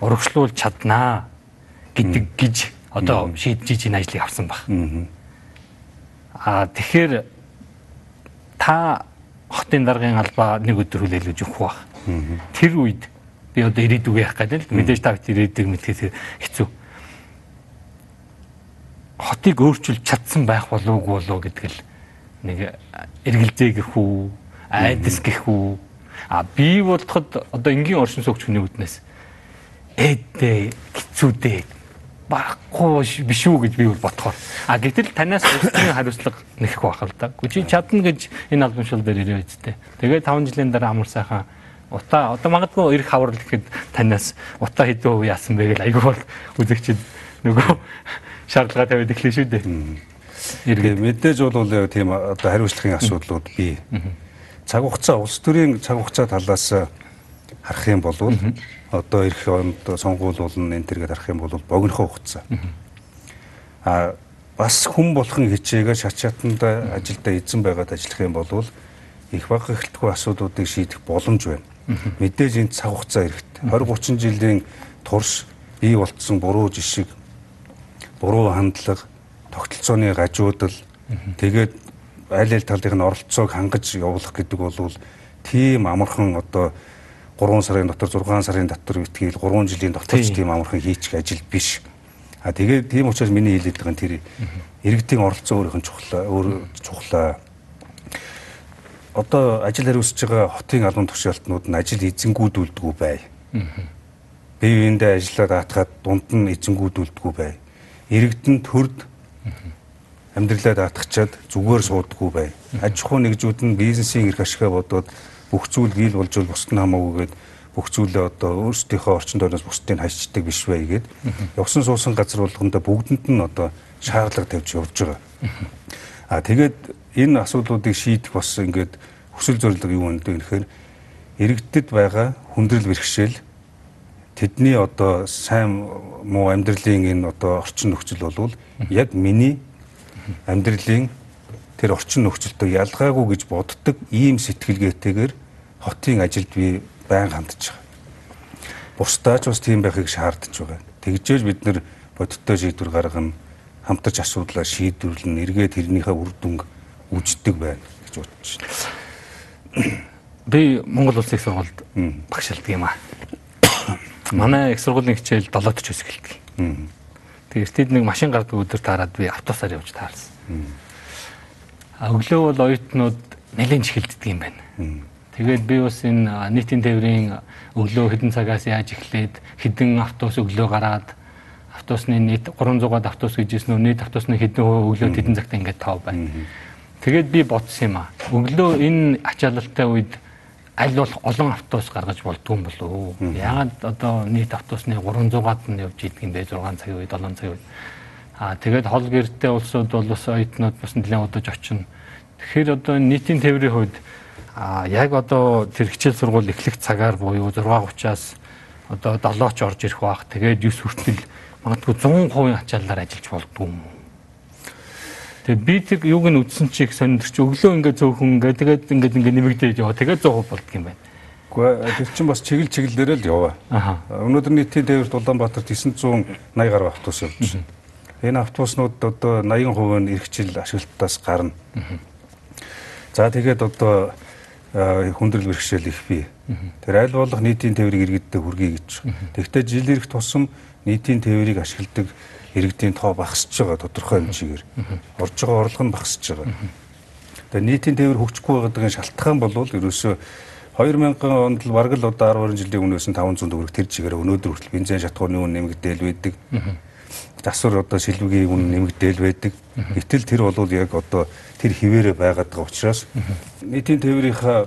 урагшлуулж чаднаа гэдэг гэж одоо шийдэж энэ ажлыг авсан баг. Аа тэгэхээр та хотын даргын албаа нэг өдөр хүлээлгэж өгөх баг. Тэр үед би одоо ирээдүг яах гэдэг л мэдээж та ирээдүг мэдхээс хэцүү. Хотыг өөрчилж чадсан байх болов уу гэдэг л нэг эргэлзээ гэх үү, айдас гэх үү. А би бодоход одоо энгийн оршин суугч хүний үднээс ээдээ, хэцүүдээ баггүй биш үү гэж би бол бодохоор. А гэтэл танаас улсын хариуцлага нэх байх л да. Гүчи чадна гэж энэ албамшил дээр ирээ үсттэй. Тэгээ 5 жилийн дараа амар сайхан утаа одоо магадгүй ирэх хаврал гэхэд танаас утаа хэдэн хувь яасан бэ гэж айгүй бол үзэгчд нөгөө шаардлага тавиад эхлэв шүү дээ. Тэгээ мэдээж бол яг тийм одоо хариуцлагын асуудлууд бий. Цаг хугацаа улс төрийн цаг хугацаа талаас харах юм бол одоо эх онд сонгуул болно энэ төргээд харах юм бол богинохоо хугацаа. А бас хүн болгон хичээгээ шат шатанда ажилдаа эзэн байгаад ажиллах юм бол их баг эхлэлтгүй асуудлуудыг шийдэх боломж байна. Мэдээж энэ цаг хугацаа хэрэгтэй. 20 30 жилийн турш бий болтсон буруу жишг, буруу хандлага тогтолцооны гажуудал тэгээд аль аль талын нь оролцоог хангаж явуулах гэдэг бол тийм амархан одоо 3 сарын дотор 6 сарын дотор битгийл 3 жилийн дотор ч тийм амархан хийчих ажил биш. А тэгээд тийм учраас миний хэлээд байгаа нь тэр иргэдийн оролцоо өөрийнх нь чухлаа өөр чухлаа. Одоо ажил хариуцж байгаа хотын албан тушаалтнууд нь ажил эзэнгүүдүүлдэггүй бай. Бие биендээ ажиллаад даатгаад дунд нь эзэнгүүдүүлдэггүй бай. Иргэдэн төрд амьдралаа даатгачаад зүгээр суудаггүй бай. Аж ахуй нэгжүүд нь бизнесийн эрх ашигаа бодоод бүх зүйл гийл болж бол бусд нь хамаагүйгээд бүх зүйлээ одоо өөрсдийнхөө орчин тойроос бусдыг хайчдаг биш бай гээд явсан суусан газар болгондоо бүгдэнд нь одоо шаардлага тавьж явж байгаа. А тэгээд энэ асуудлуудыг шийдэх бас ингээд хүсэл зорилго юу вэ гэхээр иргэдэд байгаа хүндрэл бэрхшээл тэдний одоо сайн муу амьдралын энэ одоо орчин нөхцөл бол яг миний амьдралын тэр орчин нөхцөлтөд ялгаагүй гэж боддог ийм сэтгэлгээтэйгээр хотын ажилд би байн хандж байгаа. Бусдаач бас тийм байхыг шаардж байгаа. Тэгжээж бид нэр бодиттой шийдвэр гаргана, хамтарч асуудлаа шийдвэрлэн эргээд тэрнийхээ үр дүнг үздэг байна гэж бодож байна. Би Монгол Улсын их сургуульд багшилдаг юм аа. Манай их сургуулийн хичээл 7-д ч өсгөлдөг. Тэгээ эртэд нэг машин гардаг өдөр таарад би автобусаар явж таарсан. А өглөө бол оюутнууд нэлээд чихэлддэг юм байна. Тэгээд би бас энэ нийтийн тээврийн өглөө хэдэн цагаас яаж эхлээд хэдэн автобус өглөө гараад автобусны нийт 300-аад автобус гэж үү нийт автобусны хэдэн хувь өглөө хэдэн цагт ингээд тав байна. Тэгээд би бодсон юм аа. Өглөө энэ ачаалалтай үед аль болох олон автобус гаргаж болдгүй юм болов уу? Яагаад одоо нийт автобусны 300-аад нь явж идэг юм бэ 6 цагийн үед 7 цагийн үед. Аа тэгээд хол гэрдээ улсууд бол бас оюутнууд бас нэлээд удаж очино. Тэгэхээр одоо нийтийн тээврийн хувьд аа яг одоо тэр хичээл сургууль эхлэх цагаар буюу 6:30-аас одоо 7-ч орж ирэх баах. Тэгээд 9 хүртэл магадгүй 100% ачааллаар ажиллаж болдгүй юм уу? Тэгээд би тэр юуг нь үдсэн чи их сонирч өглөө ингээд зөөхөн ингээд тэгээд ингээд ингээд нэмэгдээд яваа. Тэгээд 100% болдго юм байна. Гэхдээ тэр чинь бас чиглэл чиглэлээрээ л яваа. Өнөөдөр нийтийн тээвэрт Улаанбаатарт 980 гаруй автобус явж байна. Энэ автобуснууд одоо 80% нь эрхчил ашиглалтаас гарна. За тэгээд одоо хүндрэл бэрхшээл их бий. Тэр аль болох нийтийн тээврийг иргэддээ хүргэе гэж. Тэгвэл жил ирэх тусам нийтийн тээврийг ашигладаг иргэдийн тоо багасж байгаа тодорхой хэмжээгээр орж байгаа орлого нь багасж байгаа. Тэгээ нийтийн тээвэр хөгжихгүй байгаадгийн шалтгаан бол ерөөсөө 2000 онд л бараг л одоо 10 жилийн өмнөөс нь 500 төгрөг тэр чигээр өнөөдөр хүртэл бензин шатхууны үн нэмэгдээл байдаг. Засвар одоо сэлвгийн үн нэмэгдээл байдаг. Гэтэл тэр бол яг одоо тэр хിവэрэ байгаад байгаа учраас нийтийн тээврийнхаа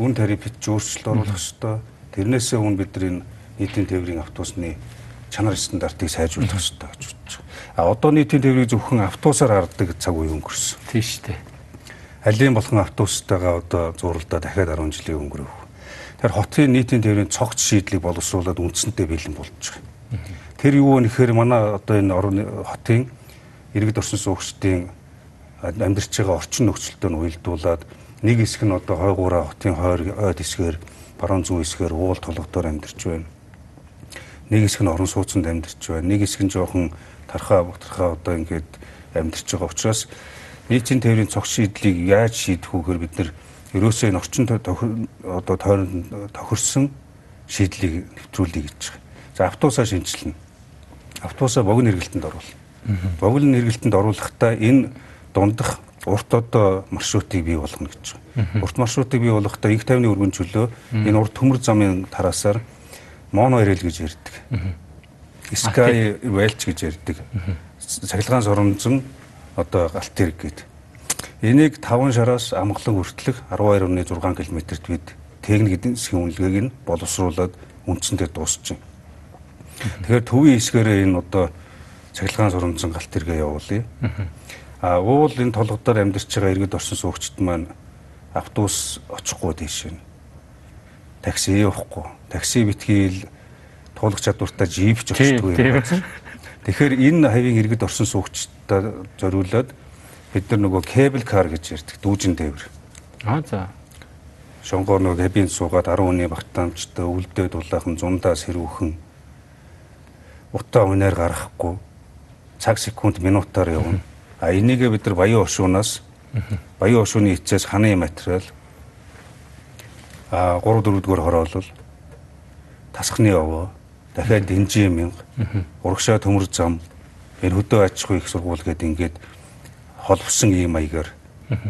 үн тарифт өөрчлөлт оруулах ёстой. Тэрнээсээ өмнө бид нар энэ нийтийн тээврийн автобусны чанар стандартыг сайжруулах хэрэгтэй гэж бодож байгаа. А одоо нийтийн тээврийг зөвхөн автобусаар хардаг цаг үе өнгөрсөн. Тийм шүү дээ. Алийн болгон автобустайгаа одоо зууралдаа дахиад 10 жилийн өнгөрөв. Тэр хотын нийтийн тээврийн цогц шийдлийг боловсруулад үндсэнтэй бэлэн болж байгаа. Тэр юу вэ гэхээр манай одоо энэ орны хотын иргэд орсон суугчдын амьдарч байгаа орчин нөхцөлтөд нь уялдуулаад нэг хэсэг нь одоо хойгуураа хотын хойр ойд хэсгээр баруун зүүн хэсгээр уул толготоор амьдарч байна. Нэг хэсэг нь орон сууцнд амьдарч байна. Нэг хэсэг нь жоохон тархаа бутархаа одоо ингээд амьдарч байгаа учраас нийтийн тээврийн цогц шийдлийг яаж шийдэх вөхөр бид нар ерөөсөө энэ орчин одоо тойронд тохирсон шийдлийг нэвтрүүлэе гэж байгаа. За автобусаа шинжилнэ. Автобусаа богино хэрэгэлтэнд оруулна. Богино хэрэгэлтэнд оруулахдаа энэ дундах урт одоо маршрутыг бий болгоно гэж байгаа. Урт маршрутыг бий болгохдоо их тайвны өргөн чөлөө энэ урт төмөр замын тараасаар моноэрэл гэж ярьдаг. Sky Welch гэж ярьдаг. Цахилгаан соромжон одоо галт хэрэг гэдэг. Энийг 5 шараас амглан хүртэлх 12.6 км-т бид техник эдийн засгийн үнэлгээг нь боловсруулад үндсэндээ дуусчихин. Тэгэхээр төвийн хэсгээрээ энэ одоо цахилгаан соромжон галт хэргээ явуулъя. А уул энэ толгодоор амьдарч байгаа иргэд орсон суугчид маань автобус очихгүй тийш нь. Такси явахгүй. Такси битгийл туулах чадвартай жип ч очдгүй. Тэгэхээр энэ хавийн иргэд орсон суугчдаа зориулаад бид нар нөгөө кабел кар гэж ярьдаг дүүжин тээвэр. Аа за. Шонгоор нөгөө кабин суугаад 10 хүний багтаамжтай өвөлдөө дулаахан зундаа сэрүүхэн утаа унаар гарахгүй цаг секунд минутаар явна. А энийгээ бид нар баян ошуунаас баян ошууны эцээс ханы материал а 3 4 дугаар хороолол тасхны овоо дахиад дэнжин мянга урагшаа төмөр зам энэ хөдөө аж ахуй их сургууль гэдэг ингээд холбосон ийм маягаар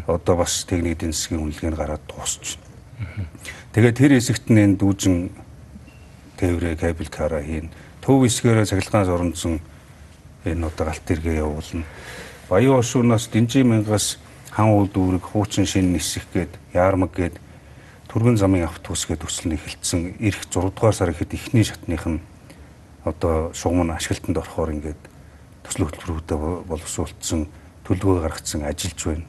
одоо бас техник эдийн засгийн үнэлгээнд гараад дуусч байна. Тэгээд тэр хэсэгт нь энэ дүүжин тээврээ кабель кара хийн төв хэсгээрээ цахилгаан соронзон энэ одоо галт тэргээ явуулна. Баян ошуунаас дэнжин мянгаас хан уул дүүрэг хуучин шин нисэх гээд яармаг гээд түргэн замын автобус гээд төсөл нь эхэлсэн ирэх 6 дугаар сар ихэд эхний шатных нь одоо шугам нь ашиглалтанд орохоор ингээд төсөл хөтөлбөрүүдэд боловсруулсан төлөвөө гаргацсан ажиллаж байна.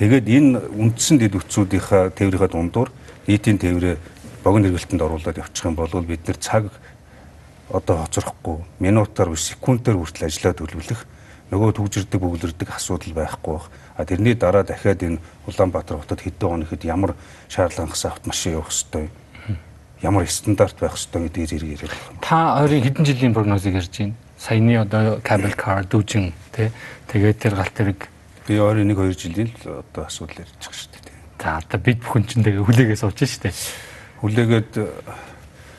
Тэгээд энэ үндсэн дэд үтсүүдийнхаа тээврийнхаа дундуур нийтийн тээврээ богино хэрэгэлтэнд оруулаад явчих юм бол бид нэр цаг одоо хоцрохгүй минутаар биш секундээр хүртэл ажиллаа төлөвлөх нөгөө төгжирдэг бөглөрдөг асуудал байхгүй бах. Тэрний дараа дахиад энэ Улаанбаатар хотод хэдэн хоногт ямар шаардлагаас автомашин явах ёстой ямар стандарт байх ёстой гэдгийг зэрэг яриад байна. Та ойрын хэдэн жилийн прогнозыг ярьж байна? Саяны одоо cable car дүүжин тий тэгээд тэр галт тэрэг би ойрын 1 2 жилийн л одоо асуудал ярьж байгаа шүү дээ. За одоо бид бүхэн ч тэгээ хүлээгээс сууж шүү дээ. Хүлээгээд э,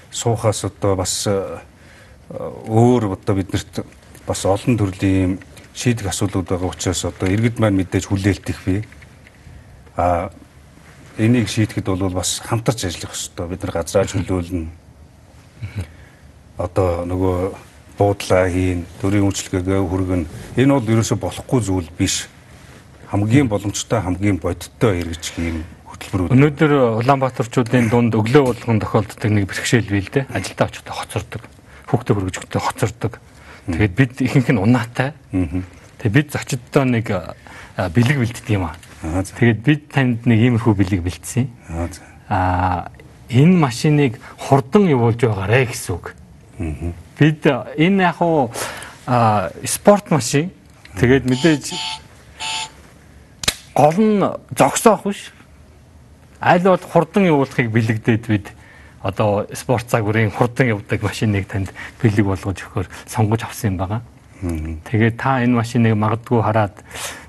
суухаас одоо бас э, өөр одоо биднэрт бас олон төрлийн шийдэх асуудлууд байгаа учраас одоо иргэд маань мэдээж хүлээлтэх бий. А энийг шийдэхэд бол бас хамтарч ажиллах хэрэгтэй. Бид нар газраа чөлөөлнө. Одоо нөгөө буудлаа хийн, төрийн үйлчлэгээ хүргэн. Энэ бол ерөөсө болохгүй зүйл биш. Хамгийн боломжтой, хамгийн бодиттой эргэж ийм хөтөлбөрүүд. Өнөөдөр Улаанбаатарчуудын дунд өглөө болгон тохиолддог нэг бэрхшээл бий л дээ. Ажилдаа очихдоо хоцордог. Хүүхдээ хөргөжөхдөө хоцордог. Тэгээд бид ихэнх нь унаатай. Тэгээд бид зочдтой нэг бэлэг бэлддэг юм аа. Тэгээд бид танд нэг иймэрхүү бэлэг бэлдсэн. Аа энэ машиныг хурдан явуулж байгаарэ гэсэн үг. Бид энэ яг уу спорт машин. Тэгээд мэдээж гол нь зогсоох биш. Аль бол хурдан явуулахыг бэлэгдээд бид одоо спорт загварын хурдан явдаг машиныг танд бэлэг болгож өгөхөөр сонгож авсан юм байна. Тэгээд та энэ машиныг магадгүй хараад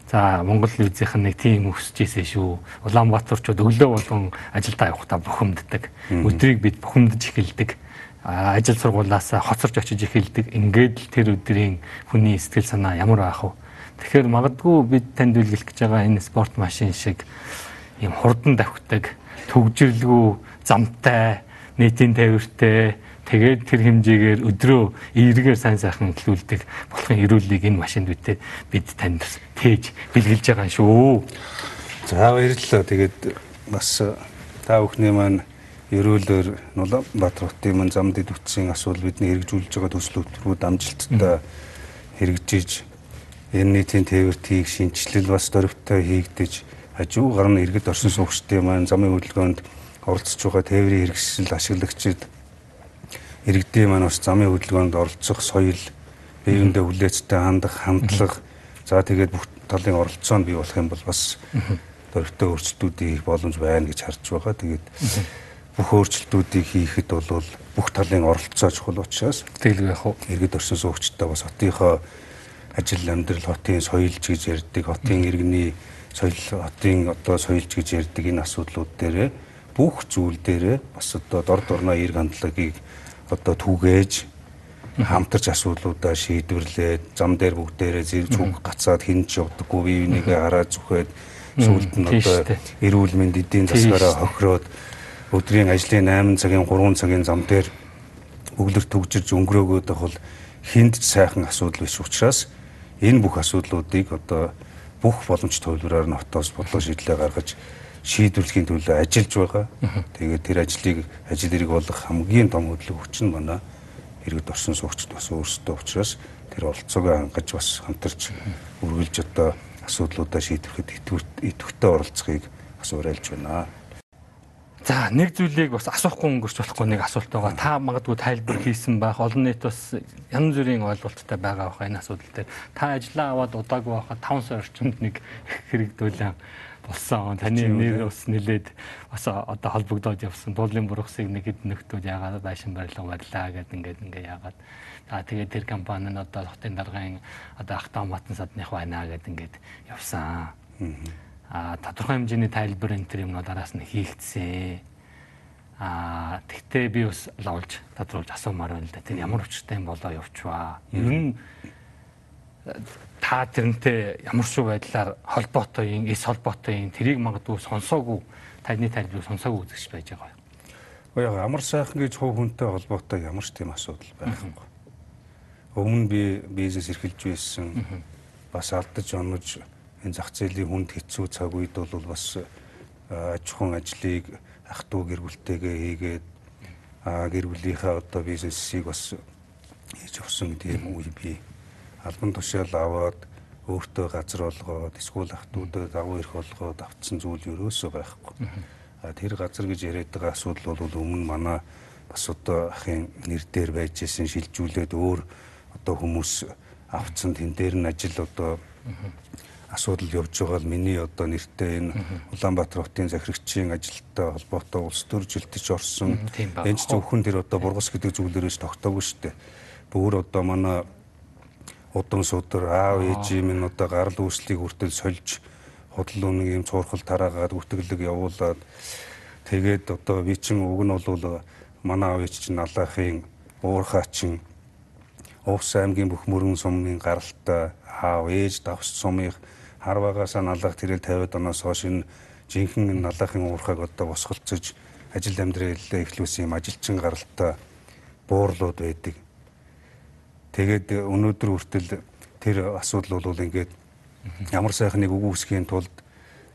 За Монгол визийнх нь нэг тийм өсөж ийсэн шүү. Улаанбаатарчууд өглөө болгон ажилдаа явахдаа бухимддаг. Өдрийг бид бухимдаж эхэлдэг. Ажил сургуулаас хоцорч очиж эхэлдэг. Ингээд л тэр өдрийн хүний сэтгэл санаа ямар байх вэ? Тэгэхээр магадгүй бид танд үлгэх гэж байгаа энэ спорт машин шиг ийм хурдан давхдаг, төгжрлгүй, замтай, нийтийн тээвэртэй Тэгээд тэр хэмжээгээр өдрөө эргээр сайн сайхан эхлүүлдэг болохын эрүүлгийг энэ машинд үтээ бид танд тээж бэлгэлж байгаа шүү. За баярлалаа. Тэгээд бас та бүхний маань ерөөлөөр Улаанбаатар хотын мань зам дэд үтсийн асуудал бидний хэрэгжүүлж байгаа төслүүд амжилттай хэрэгжиж энэ нийтийн тээвэртийг шинжилэл бас дөрвтэй хийгдэж хажуу гарна иргэд орсон суугчдын маань замын хөдөлгөөнд оролцож байгаа тээврийн хэрэгсэл ашиглагчид. Иргэдийн маань бас замын хөдөлгөөнд оролцох соёл биеиндээ хүлээцтэй хандах хандлага. За тэгээд бүх талын оролцоонд бий болох юм бол бас дөрвтэй өөрчлөлтүүдийг хийх боломж байна гэж харж байгаа. Тэгээд бүх өөрчлөлтүүдийг хийхэд бол бүх талын оролцоо чухал учраас тэгэлгүй яг уу иргэд орсон суугчдаа бас хотынхоо ажил амьдрал хотын соёлж гэж ярьдаг хотын иргэний соёл хотын одоо соёлж гэж ярьдаг энэ асуудлууд дээр бүх зүйл дээр бас одоо дор дорноо эрг хандлагыг одоо түгээж хамтарч асуудлуудаа шийдвэрлээд зам дээр бүгдээрээ зэрэг зүг гацаад хин ч явдаггүй бие бинийгээ хараад зүхээд сүүлд нь одоо эрүүл мэнд эдийн засгаараа хохироод өдрийн ажлын 8 цагийн 3 цагийн зам дээр өглөр төгжирж өнгөрөөгөөд бол хинд ч сайхан асуудал биш учраас энэ бүх асуудлуудыг одоо бүх боломж төвлөрөөр нь хотоос бодлоо шийдлээ гаргаж шийдвэрлэхийн төлөө ажиллаж байгаа. Тэгээд тэр ажлыг ажил хэрэг болох хамгийн том хөдөлгөөн хүч нь манай иргэд орсон суугчд бас өөрсдөө учраас тэр оролцоогоо хангаж бас хамтарч үргэлж одоо асуудлуудаа шийдэхэд идэвхтэй оролцохыг бас уриалж байна. За нэг зүйлийг бас асуухгүй өнгөрч болохгүй нэг асуулт байгаа. Та магадгүй тайлбар хийсэн байх. Олон нийт бас янз бүрийн ойлголттой байгаа баха энэ асуудал дээр. Та ажиллаа аваад удаагүй байхад 5 сар орчимд нэг хэрэгдүүлэн болсон. Таны нэр ус нилээд бас одоо холбогдоод явсан. Дуулын бургасыг нэг хэд нөхдүүд яагаад байшин барилга барьлаа гэдэг ингээд ингээ яагаад. За тэгээд тэр компани нь одоо хотын даргын одоо ахтаа матан садных байна гэдэг ингээд явсан. А тодорхой хэмжээний тайлбар энэ төр юмнууд араас нь хийгдсэн. А тэгтээ би бас лавлж тодруулж асуумаар байна л да. Тэр ямар юм болоо явчваа. Ер нь та тэрнтэй ямар шүү байдлаар холбоотой юм, эс холбоотой юм, тэрийг магадгүй сонсоогүй таны тайлбарыг сонсоогүй үзэгч байж байгаа юм. Яг ямар сайхан гэж хувь хүнтэй холбоотой ямар ч тийм асуудал байхгүй. Өмнө би бизнес эрхэлж байсан. Бас алдаж онож энэ зах зээлийн хүнд хэцүү цаг үед бол бас аж ахуйн ажлыг ах トゥ гэр бүлтэйгээ хийгээд гэр бүлийнхаа одоо бизнесийг бас хийж өгсөн тийм үе би албан тушаал аваад өөртөө газар олгоод эсвэл ах トゥ дэ давуу эрх олгоод авцсан зүйл ерөөсөө байхгүй. А тэр газар гэж яриад байгаа асуудал бол өмнө манай бас одоо ахын нэр дээр байж исэн шилжүүлээд өөр одоо хүмүүс авцсан тэн дээр нь ажил одоо асуудал явж байгаа л миний одоо нэртэй энэ Улаанбаатар хотын захирагчийн ажилттай холбоотой улс төр жилтэж орсон. Энэ зөвхөн тэр одоо бургас гэдэг зүйлээрээс тогтоогүй шүү дээ. Бүр одоо манай удам судар аав ээж минь одоо гарал үүслийг хүртэл сольж худал үнэг юм цуурхал тараагаад үтгэлэг явуулаад тэгээд одоо би чин уг нь бол манай аав ээж чинь алаахын уурхаачин Увс аймгийн бүх мөрөн сумын гаралтай аав ээж давс сумын харваагаасаа налах тэрэл 50 оноос хойш энэ жинхэнэ налахын уурхайг одоо босголцож ажил амьдралаа эхлүүлсэн юм ажилчин гаралтай буурлууд байдаг. Тэгээд өнөөдөр хүртэл тэр асуудал бол ингээд ямар сайхныг үгүйсхийн тулд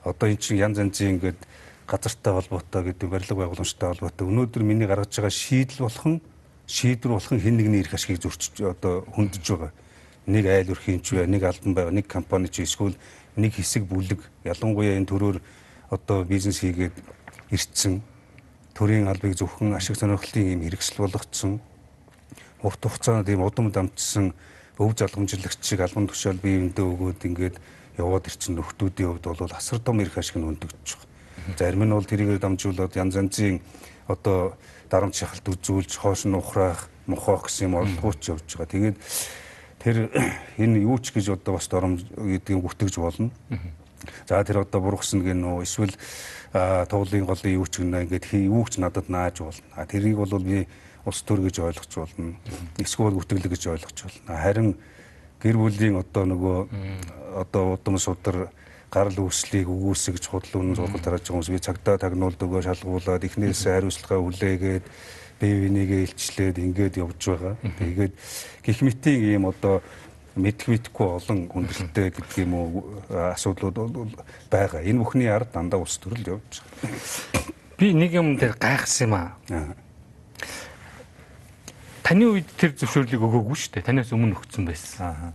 одоо эн чинь янз янзын ингээд газартай холбоотой гэдэг барилга байгууламжтай холбоотой. Өнөөдөр миний гаргаж байгаа шийдэл болгон шийдвэр болгон хэн нэгний эрх ашгийг зөрчиж одоо хөндөж байгаа. Нэг айл өрхийн ч бай, нэг албан байга, нэг компани ч эсвэл нэг хэсэг бүлэг. Ялангуяа энэ төрөөр одоо бизнес хийгээд ирсэн төрийн албыг зөвхөн ашиг сонирхлын юм хэрэгсэл болгоцсон урт хугацаанд ийм удам дамжсан өв залгамжлагчийг албан тушаал бие биендээ өгөөд ингээд яваад ирсэн нөхдүүдийн хувьд бол асар том эрх ашиг нь өндөгдөж байгаа. Зарим нь бол тэрийгээр дамжуулаад янз янзын одоо дарамт шахалт үзүүлж хоош нь ухраах, мохоох гэсэн юм орлогооч явж байгаа. Тэгээд тэр энэ юу ч гэж одоо бас доромж гэдгийг бүтгэж болно. За тэр одоо бургасан гэн нөө эсвэл туулын голын юу ч гэнэ ингээд юу ч надад нааж болно. Тэрийг бол би улс төр гэж ойлгож болно. Эсвэл бүтгэл гэж ойлгож болно. Харин гэр бүлийн одоо нөгөө одоо удам судар гарал үүслийг өгөөсгөж худал үнэн зургал тарааж байгаа хүмүүс би цагтаа тагнуулд өгөө шалгуулад эхнээсээ хариуцлагаа хүлээгээд бие бинийгээ илчлээд ингээд явж байгаа. Тэгээд гих мэтийн ийм одоо мэдх мэдхгүй олон хүндрэлтэй гэдэг юм уу асуудлууд бол байгаа. Энэ бүхний ард дандаа улс төрөл явж байгаа. Би нэг юм дээр гайхсан юм аа. Таны үед тэр зөвшөөрлийг өгөөгүй шүү дээ. Танаас өмнө өгсөн байсан.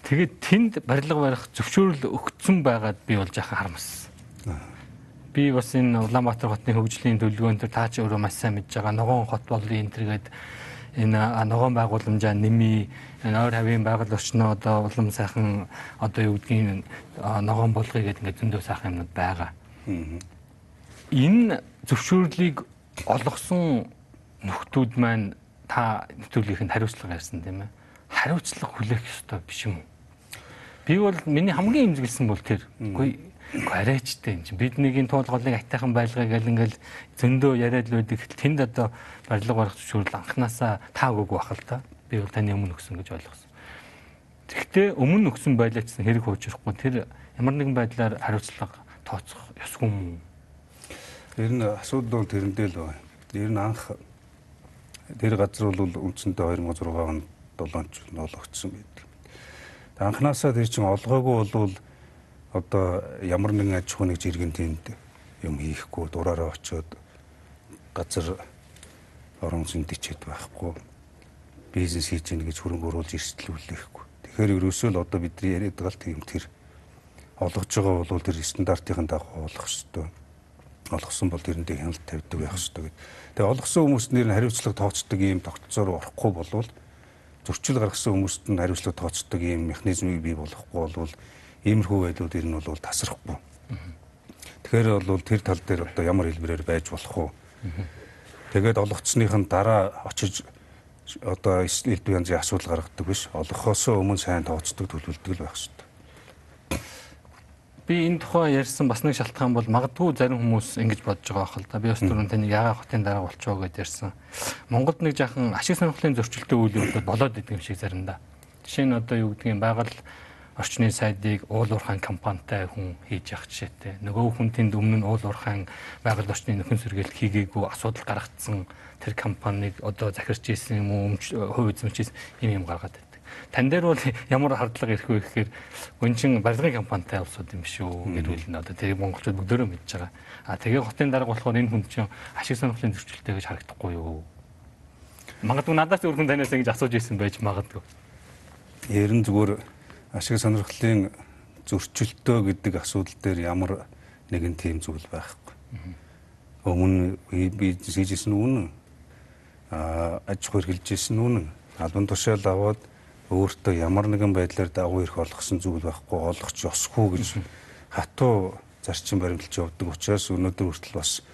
Тэгээд тэнд барилга барих зөвшөөрөл өгсөн байгаад би бол жаахан харамссан. Би бас энэ Улаанбаатар хотны хөгжлийн төлөвлөгөөнд төр таа ч өөрөө маш сайн мэдж байгаа. Ногоон хот болын энэ төргээд энэ ногоон байгууламжаа нэмий ойр хавийн байгаль орчноо одоо улам сайхан одоо юу гэдгийг ногоон болгоё гэдэг ингээд зөндөө сайхан юмнууд байгаа. Энэ зөвшөөрлийг олгосон нөхдүүд маань та нэвтрүүлгийнх нь хариуцлага ярьсан тийм ээ. Хариуцлага хүлээх ёстой биш юм уу? Би бол миний хамгийн имзэглсэн бол тэр. Үгүй арайчтай юм чинь биднийгийн туулгалыг айтайхан байлгаа гэл ингээл зөндөө яриад л байдаг. Тэнд одоо барилга барах зөвшөөрөл анханасаа таа өгөөгүй бах л та. Би бол таны өмнө өгсөн гэж ойлгосон. Тэгэхдээ өмнө өгсөн байлаачсан хэрэг хуучрахгүй тэр ямар нэгэн байдлаар хариуцлага тооцох ёсгүй юм? Тэр нь асуудал бол тэрэндээ л байна. Тэр нь анх тэр газар бол үндсэндээ 2006 онд 7 жил ноологдсон байдаг. Анханасаа тэр чинь олгоогүй болвол одоо ямар нэгэн аж ахуйн жиргэн тэнд юм хийхгүй дураараа очиод газар орон зүйндичээд байхгүй бизнес хийж гэнэ гэж хөрөнгө оруулж эрсдлүүлэхгүй. Тэгэхээр ерөөсөө л одоо бидний яриад байгаа л тийм тэр олгож байгаа бол тэр стандартын дагуу олох ёстой. Олгосон бол тэрэндээ хяналт тавьдаг байх ёстой гэд. Тэгээ олгосон хүмүүст нэр нь хариуцлага тооцдог ийм тогтцоор орохгүй болвол зөрчил гаргасан хүмүүст нь хариуцлага тооцдог ийм механизмыг бий болгохгүй болвол Иймэрхүү байдлууд ер нь бол тасрахгүй. Тэгэхээр бол тэр тал дээр одоо ямар хэлбэрээр байж болох вэ? Тэгээд олгоцсныхын дараа очиж одоо элдв янзын асуудал гаргадаг биш. Олгохоос өмнө сайн тооцдог төлөвлөлдөг байх хэрэгтэй. Би энэ тухай ярьсан бас нэг шалтгаан бол магадгүй зарим хүмүүс ингэж бодож байгаа хэл та. Би бас түрүүн таны ягаа хотын дараа болчихоо гэж ярьсан. Монголд нэг жаахан ашиг сонирхлын зөрчилтэй үйл явдал болоод идэг юм шиг заримдаа. Жишээ нь одоо юу гэдгийг байгаль орчны сайдыг уул уурхайн компанитай хүн хийж явах жишээтэй. Нөгөө хүн тэнд өмнө нь уул уурхайн байгаль орчны нөхөн сэргээлт хийгээгүй асуудал гаргацсан тэр компанийг одоо захирч ийсэн юм уу хувь эзэмшиж юм юм гаргаад байдаг. Тан дээр бол ямар хардлага ирэх вэ гэхээр гүнчин барилгын компанитай улсууд юм шүү гэрүүл нь одоо тэр монголчууд бүгдөө мэдж байгаа. А тэгээ хотын дарга болохоор энэ хүн чинь ашиг сонирхлын зөрчилтэй гэж харагдахгүй юу? Магадгүй надаас өөр хүн танаас ингэж асууж ирсэн байж магадгүй. Ер нь зүгээр ашиг сонирхлын зөрчилтөө гэдэг асуудал дээр ямар нэгэн тийм зүйл байхгүй. Өмнө бизнес хийжсэн үнэн а аж ахуй хэрэгжилжсэн үнэн албан тушаал аваад өөртөө ямар нэгэн байдлаар дагуу ирэх олгосон зүйл байхгүй олгоч ёсгүй гэж хатуу зарчим баримталж явдаг учраас өнөөдөр хүртэл бас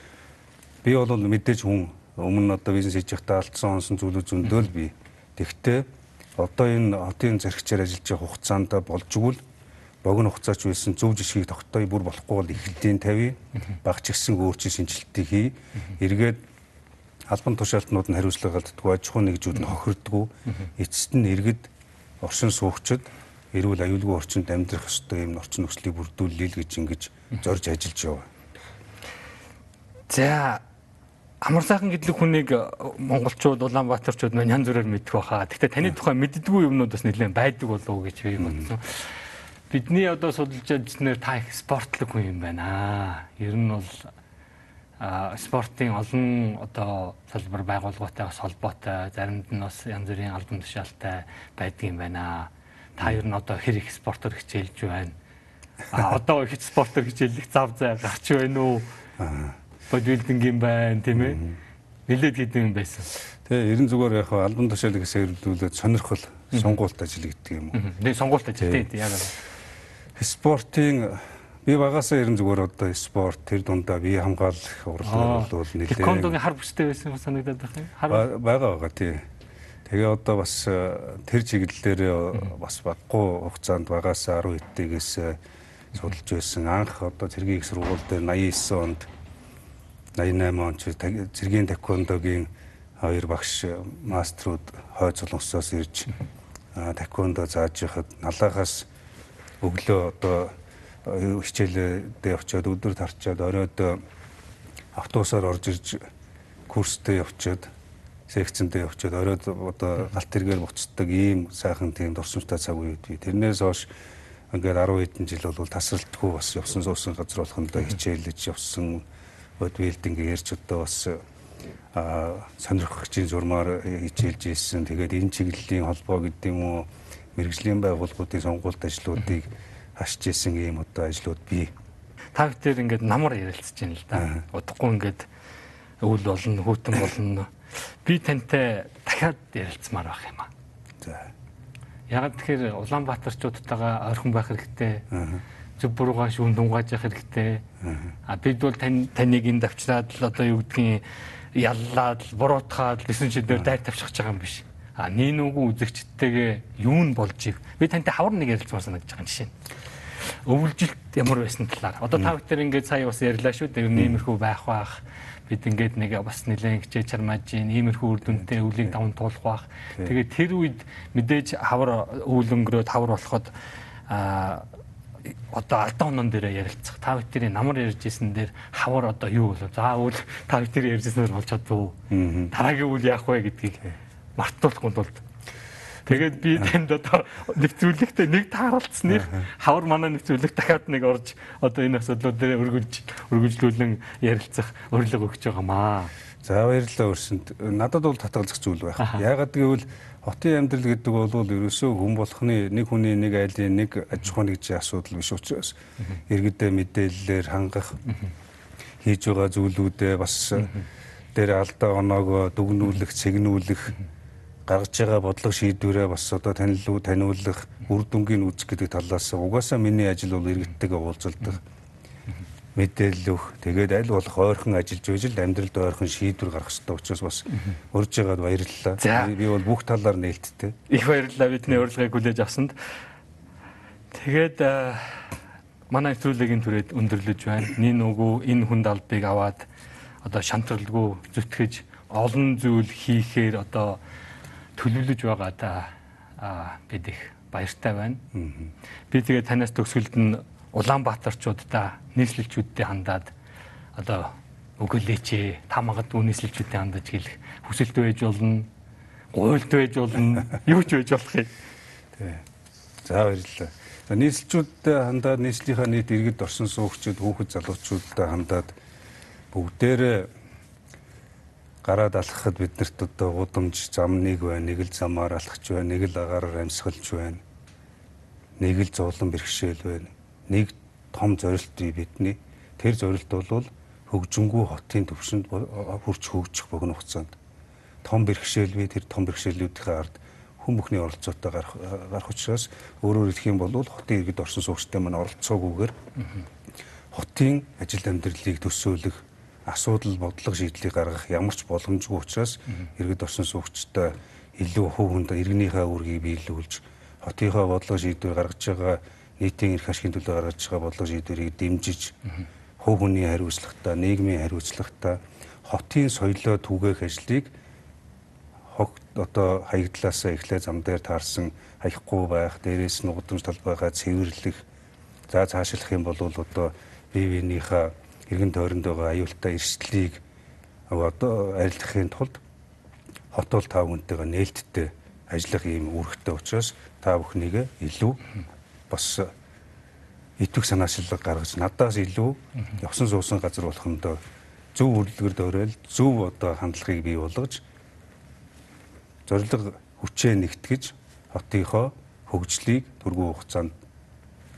би бол мэдээж хүн өмнө одоо бизнес хийж байхдаа алдсан онсон зүйлүүд зөндөөл би. Тэгвэл одоо энэ хотын зархичаар ажиллаж байгаа хугацаанд болж игэл богино хугацаач байсан зөв жишгийг тогтоё бүр болохгүй бол эхлэлийн тавь багч гисэн өөрчил шинжилтийг хий эргээд албан тушаалтнууд нь хариуцлага алддаггүй аж ахуйн нэгжүүд нь хохирддаггүй. Эцэст нь иргэд оршин суугчид эрүүл аюулгүй орчинд амьдрах ёстой юм орчин нөхцөлийг бүрдүүлэе л гэж ингэж зорж ажиллаж яваа. За Амар сайхан гэдлэг хүнийг монголчууд Улаанбаатарчууд маань янз бүрээр мэддэг баха. Гэхдээ таны тухай мэддэггүй юмнууд бас нэлээд байдаг болов уу гэж би бодсон. Бидний одоо судалж байснээр та их спортлог хүн юм байна. Ер нь бол спортын олон одоо салбар байгууллагатай бас холбоотой заримд нь бас янз бүрийн албан тушаалтай байдгийн байна. Та ер нь одоо хэр их спортоор хичээлж байна? А одоо их спортоор хичээлэх зав зай гарч байна уу? бодибилдинг юм байна тийм ээ. Нилээд хийдэг юм байсан. Тэгээ ерэн зүгээр яг албан тушаалыг хэсэгдүүлээд сонирхол сонгуульт ажил гэдэг юм уу. Тэгээ сонгуульт ажил тийм яг. Спортын би багасаа ерэн зүгээр одоо спорт тэр дундаа бие хамгаалах урлаг бол нэлээд Тэквондогийн хар бүстэй байсан санагдаад байна. Хар байгаа байгаа тий. Тэгээ одоо бас э, тэр чиглэлээр бас баггүй хугацаанд багасаа 10 хэдтээс судалж байсан. Анх одоо цэргийн их сургууль дээр 89 онд 88 он ч зэргийн таквондогийн хоёр багш маструуд хойд солонгосоос ирж таквондо зааж яхад налаагаас өглөө одоо хичээлдээ очиод өдөр тарчаад оройд автобусаар орж ирж курстэй явчаад секцэндээ явчаад оройд одоо галт тэргээр буцдаг ийм сайхан тийм дурсамжтай цаг үед би. Тэрнээс хойш ингээд 10 хэдэн жил бол тасралтгүй бас явсан суусан газар болохондоо хичээлж явсан. Бодвилдинг ярьж одоо бас а сонирхогчийн зурмаар хичээлж ирсэн. Тэгээд энэ чиглэлийн холбоо гэдэг юм уу? Мэрэгжлийн байгууллагуудын сонгуульт ажлуудыг хашиж исэн ийм одоо ажлууд бий. Та бүхэн ингээд намар ярилцж байна л да. Удахгүй ингээд өвөл болно, хүүтэн болно. Би тантай дахиад ярилцмаар байх юм аа. За. Яг тэгэхээр Улаанбаатарчуудтайгаа ойрхон байх хэрэгтэй. Зөв буруугаа шүүн дунгааж явах хэрэгтэй. А бид бол тань таныг энэ давчраад л одоо юу гэдгийг яллаад буруутгаад гэсэн чидээр дайр тавьчих байгаа юм биш. А нин үгүй үзэгчдтэйгээ юу нь болж ив. Би тантай хавар нэг ярилцмаар санагдаж байгаа жишээ. Өвлжилт ямар байсан талаар. Одоо та бүхэн ингээд сая бас ярьлаа шүү дээ. Нэмэрхүү байх бах. Бид ингээд нэг бас нэлээд хичээж чармааж ийн иймэрхүү үр дүнтэй өвлийг даван туулах бах. Тэгээд тэр үед мэдээж хавар өвөл өнгөрөөд хавар болоход а одоо алдан онон дээр ярилцах. Та бүхэн намар ярьж исэн дээр хавар одоо юу болов? За үл та бүхэн ярьж ирсэнээр болж чадв. Дараагийн үйл яах вэ гэдгийг мартуулахгүй тулд Тэгээд би танд одоо нэвтрүүлэгтээ нэг тааралцсных хавар манай нэвтрүүлэг дахиад нэг орж одоо энэ асуудлууд дээр өргөж өргөжлүүлэн ярилцах урилга өгч байгаамаа. За баярлалаа өрсөнд. Надад бол татгалзах зүйл байх. Яагаад гэвэл хотын амьдрал гэдэг бол ерөөсөө хүн болохны нэг хүний нэг айлын нэг аж ахуйн гэж асуудал биш учраас иргэдээ мэдээллээр хангах хийж байгаа зүйлүүдээ бас дээр алдаа оноогоо дүгнүүлэх, цэгнүүлэх гаргаж байгаа бодлого шийдвэрээ бас одоо танилуу таниулах, үр дүнгийн үүсгэх гэдэг талаас угаасаа миний ажил бол иргэдтэйгээ уулзалдах мэдээлэл өгөх. Тэгээд аль болох ойрхон ажиллаж байж л амьдралд ойрхон шийдвэр гаргах хэрэгтэй учраас бас урьж байгаад баярлалаа. Би бол бүх талаар нээлттэй. Их баярлалаа бидний урилгыг хүлээж авсанд. Тэгээд манай нэвтрүүлгийн түрээд өндөрлөж байна. Нин үгүй энэ хүнд албыг аваад одоо шантралгүй зүтгэж олон зүйл хийхээр одоо төлөвлөж байгаа та бид их баяртай байна. Би тэгээ танаас төгсгөлд нь Улаанбаатарчуудаа нийслэлчүүдтэй хандаад одоо өгөөлээч та магадгүй нийслэлчүүдтэй хандаж хэлэх хүсэлт байж болно, гуйлт байж болно, юу ч байж болох юм. Тий. За баярлалаа. За нийслэлчүүдтэй хандаад нийслэлийнхаа нийт иргэд орсон суугчид, хүүхэд залуучуудтай хандаад бүгдээрээ гараад алхахад биднэрт одоо гудамж зам нэг байна, нэг л замаар алхаж байна, нэг л агаараар амьсгалж байна. Нэг л зовлон бэрхшээл байна. Нэг том зорилт бий бидний. Тэр зорилт бол хөгжингүү хотын төвшөнд хурц хөгжих богино хугацаанд том бэрхшээл бий тэр том бэрхшээлүүдийн ард хүн бүхний оролцоотой гарах гарах учраас өөрөөр хэлэх юм бол хотын иргэд орсон суугчтай маань оролцоогүйгээр хотын ажил амьдралыг төсөөлөх асуудал бодлого шийдлийг гаргах ямар ч боломжгүй учраас иргэд орсон суугчтай илүү хувь хүнд иргэнийхээ үүргийг биелүүлж хотынхоо бодлого шийдвэр гаргаж байгаа нийтийн эрх ашигын төлөө гаргаж байгаа бодлого шийдвэрийг дэмжиж хувь хүний хариуцлагатай нийгмийн хариуцлагатай хотын соёлоо түгээх ажлыг хог одоо хаягдлаасаа эхлээ зам дээр таарсан хаяхгүй байх дээрээс нь гудамж талбайгаа цэвэрлэх за цаашлах юм бол одоо бие биенийхээ иргэн тойронд байгаа аюултай эрсдлийг одоо арилгахын тулд хот бол та бүхэнтэйгээ нээлттэй ажиллах ийм үүрэгтэй учраас та бүхнийг илүү бас итвэх санаачлал гаргаж надаас илүү явсан суусан газар болохондоо зөв хөдөлгөр дөөрөл зөв одоо хандлагыг бий болгож зориг хүчээ нэгтгэж хотынхоо хөгжлийг түргүү хугацаанд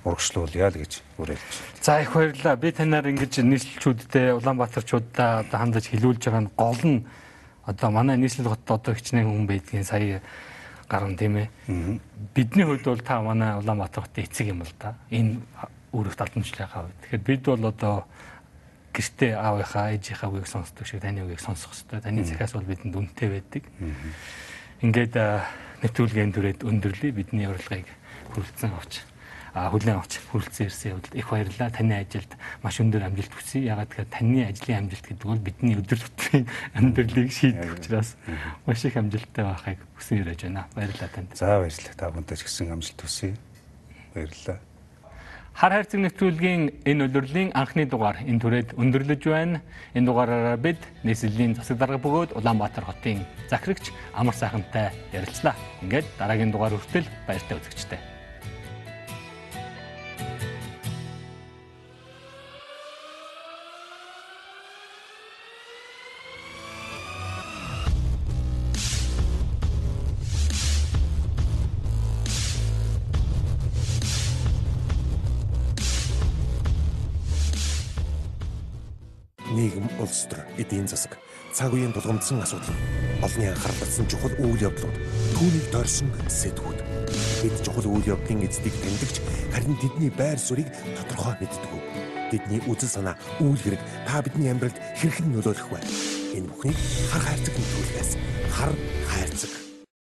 урагшлуулъя л гэж уриалж. За их баярлалаа. Би танаар ингэж нийслэлчүүдтэй Улаанбаатарчуудаа одоо хандаж хилүүлж байгаа нь гол нь одоо манай нийслэл хот одоо хичнээн хүн байдгийн сая гарна тийм ээ. Бидний хувьд бол та манай Улаанбаатар хотын эцэг юм л да. Энэ үүрэгт алдамжлынхаа хувьд. Тэгэхээр бид бол одоо гэртээ аавынхаа ээжийнхаа үгийг сонсдог шиг таны үгийг сонсох хэрэгтэй. Таны захиас бол бидэнд үнэтэй байдаг. Ингээд нэвтрүүлгийн түрээд өндөрлөе бидний урилгыг хүрэлцэн авч хүлээн авч хүрэлцэн ирсэн явдал их баярлалаа. Таны ажилд маш өндөр амжилт хүсье. Ягаад гэхээр таны ажлын амжилт гэдэг бол бидний өдөр тутмын амьдралыг шийдэх учраас маш их амжилттай байхыг хүсэн ирэж байна. Баярлалаа танд. За баярлалаа. Та бүхэнд ч гэсэн амжилт хүсье. Баярлалаа. Хар хайрцаг нэвтрүүлгийн энэ өдрлийн анхны дугаар энэ түрээд өндөрлөж байна. Энэ дугаараараа бид нийслэлийн засаг дарга бөгөөд Улаанбаатар хотын захирагч Амар сайхантай ярилцлаа. Ингээд дараагийн дугаар хүртэл баяртай үзэгчтэй. Цаг үеийн тулгамдсан асуудал, олонний анхаарал татсан чухал үйл явдлууд, түүнийг дорсон сэтгүүд. Бид чухал үйл явдлын эздийг таньдагч харин тэдний байр суурийг тодорхой мэддэг. Тэдний үзэл санаа, үйл хэрэг та бидний амьдралд хэрхэн нөлөөлөх вэ? Энэ бүхнийг хар хайрцаг нөлөөлөхөөс хар хайрцаг